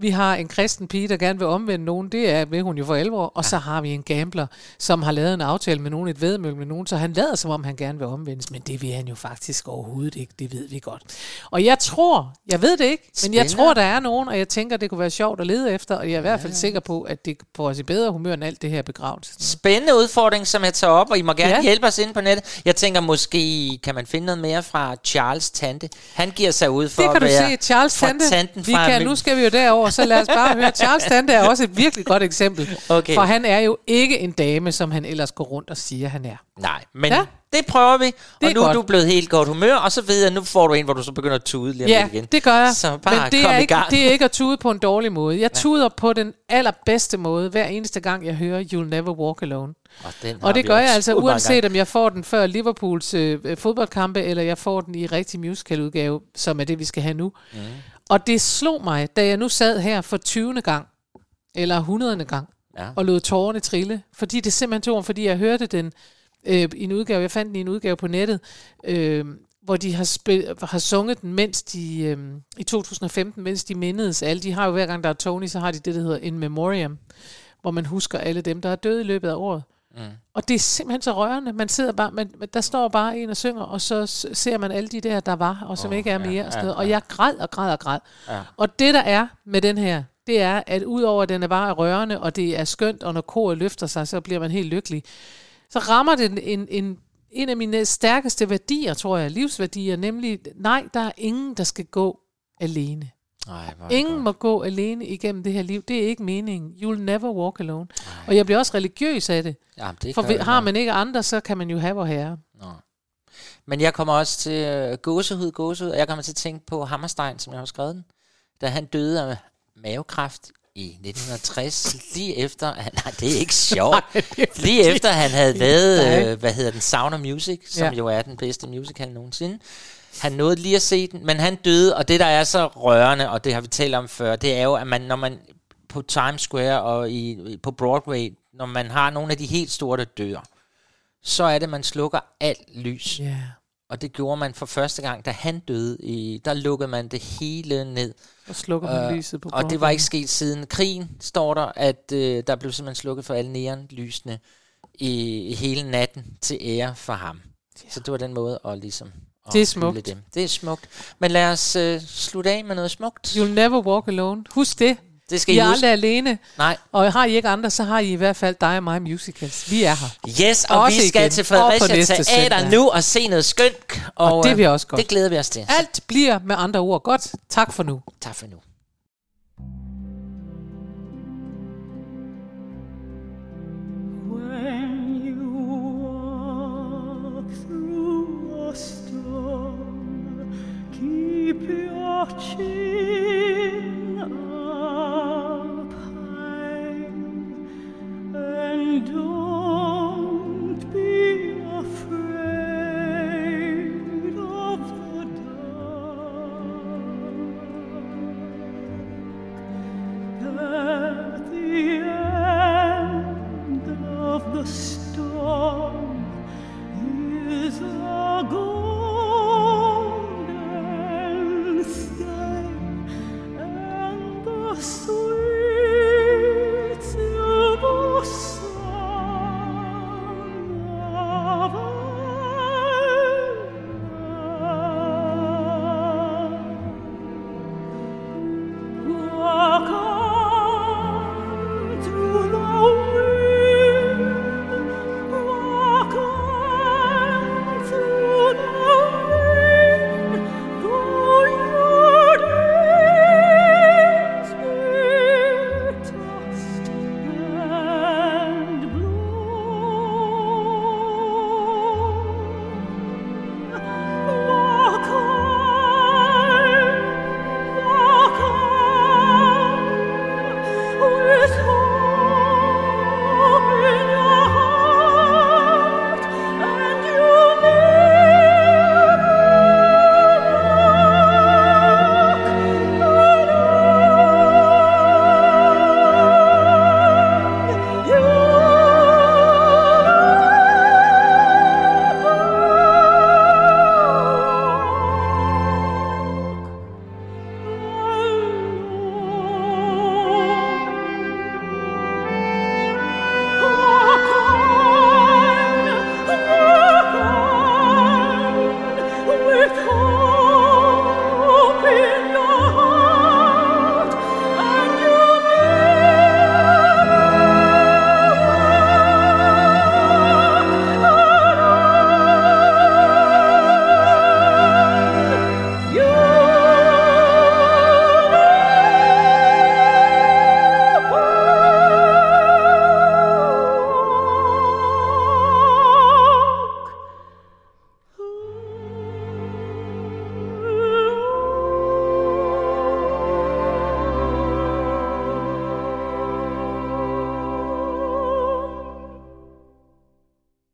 Speaker 2: Vi har en kristen pige, der gerne vil omvende nogen. Det er ved hun jo for alvor. Og så har vi en gambler, som har lavet en aftale med nogen, et vedmøl med nogen, så han lader som om, han gerne vil omvendes. Men det vil han jo faktisk overhovedet ikke. Det ved vi godt. Og jeg tror, jeg ved det ikke, men jeg tror, der er nogen, og jeg tænker, det kunne være sjovt at lede efter. Og jeg er i hvert fald sikker på, at det får os i bedre humør end alt det her begravelse.
Speaker 1: Spændende udfordring, som jeg tager op, og I må gerne ja.
Speaker 2: Ja.
Speaker 1: hjælpe os ind på nettet. Jeg tænker, måske kan man finde noget mere fra Charles Tante. Han giver sig ud for
Speaker 2: Det kan
Speaker 1: at
Speaker 2: du
Speaker 1: være
Speaker 2: se, Charles
Speaker 1: fra
Speaker 2: Tante.
Speaker 1: tanten
Speaker 2: Vi
Speaker 1: fra
Speaker 2: kan,
Speaker 1: Møn-
Speaker 2: nu skal vi jo derover, så lad os bare høre. Charles Tante er også et virkelig godt eksempel.
Speaker 1: Okay.
Speaker 2: For han er jo ikke en dame, som han ellers går rundt og siger, han er.
Speaker 1: Nej, men ja. Det prøver vi. Og
Speaker 2: er
Speaker 1: nu er
Speaker 2: godt.
Speaker 1: du blevet helt godt humør, og så ved jeg, nu får du en, hvor du så begynder at tude lige
Speaker 2: Ja,
Speaker 1: igen.
Speaker 2: det gør jeg.
Speaker 1: Så bare
Speaker 2: Men det
Speaker 1: kom
Speaker 2: er,
Speaker 1: i
Speaker 2: ikke, det er ikke at tude på en dårlig måde. Jeg tuder på den allerbedste måde, hver eneste gang, jeg hører You'll Never Walk Alone.
Speaker 1: Og,
Speaker 2: Og det gør jeg altså, uanset om jeg får den før Liverpools øh, fodboldkampe, eller jeg får den i rigtig musicaludgave, som er det, vi skal have nu. Mm. Og det slog mig, da jeg nu sad her for 20. gang, eller 100. gang,
Speaker 1: Ja.
Speaker 2: og lod tårerne trille. Fordi det simpelthen tog, fordi jeg hørte den øh, i en udgave, jeg fandt den i en udgave på nettet, øh, hvor de har, spil, har sunget den, mens de, øh, i 2015, mens de mindedes alle. De har jo hver gang, der er Tony, så har de det, der hedder In Memoriam, hvor man husker alle dem, der er døde i løbet af året.
Speaker 1: Mm.
Speaker 2: Og det er simpelthen så rørende. Man sidder bare, man, der står bare en og synger, og så ser man alle de der, der var, og som oh, ikke er mere. Ja, og, sådan noget. og jeg græd og græd og græd.
Speaker 1: Ja.
Speaker 2: Og det, der er med den her, det er, at udover at den er bare rørende, og det er skønt, og når koret løfter sig, så bliver man helt lykkelig, så rammer det en, en, en, en af mine stærkeste værdier, tror jeg, livsværdier, nemlig, nej, der er ingen, der skal gå alene.
Speaker 1: Ej, hvor det
Speaker 2: Ingen
Speaker 1: godt.
Speaker 2: må gå alene igennem det her liv. Det er ikke meningen. You'll never walk alone. Og jeg bliver også religiøs af det.
Speaker 1: Jamen, det
Speaker 2: For vi- har man ikke andre, så kan man jo have vor herre.
Speaker 1: Nå. Men jeg kommer også til øh, gåsehud, gåsehud, og jeg kommer til at tænke på Hammerstein, som jeg har skrevet den, da han døde af mavekræft i 1960, lige efter, nej, det er ikke sjovt, lige efter han havde lavet,
Speaker 2: Nej.
Speaker 1: øh, hvad hedder den, Sound of Music, som
Speaker 2: Ja.
Speaker 1: jo er den bedste musical nogensinde. Han nåede lige at se den, men han døde, og det der er så rørende, og det har vi talt om før, det er jo, at man, når man på Times Square og i, på Broadway, når man har nogle af de helt store, der dør, så er det, man slukker alt lys.
Speaker 2: Ja.
Speaker 1: Og det gjorde man for første gang, da han døde. I, der lukkede man det hele ned.
Speaker 2: Og slukker man lyset på
Speaker 1: Og det var
Speaker 2: Broadway.
Speaker 1: ikke sket siden krigen, står der, at øh, der blev simpelthen slukket for alle neonlysene i, i hele natten til ære for ham. Ja. Så det var den måde at ligesom...
Speaker 2: Det er smukt.
Speaker 1: Dem. Det er smukt. Men lad os øh, slutte af med noget smukt.
Speaker 2: You'll never walk alone. Husk det.
Speaker 1: Det skal
Speaker 2: I
Speaker 1: I
Speaker 2: er
Speaker 1: huske.
Speaker 2: aldrig alene.
Speaker 1: Nej.
Speaker 2: Og har I ikke andre, så har I i hvert fald dig og mig musicals. Vi er her.
Speaker 1: Yes, og
Speaker 2: Også
Speaker 1: vi skal
Speaker 2: igen.
Speaker 1: til
Speaker 2: Og
Speaker 1: Fredericia Teater
Speaker 2: søndag.
Speaker 1: nu og se noget skønt.
Speaker 2: Og det
Speaker 1: øh,
Speaker 2: bliver også godt.
Speaker 1: Det glæder vi os til.
Speaker 2: Alt bliver med andre ord godt. Tak for nu.
Speaker 1: Tak for nu.
Speaker 6: piaci.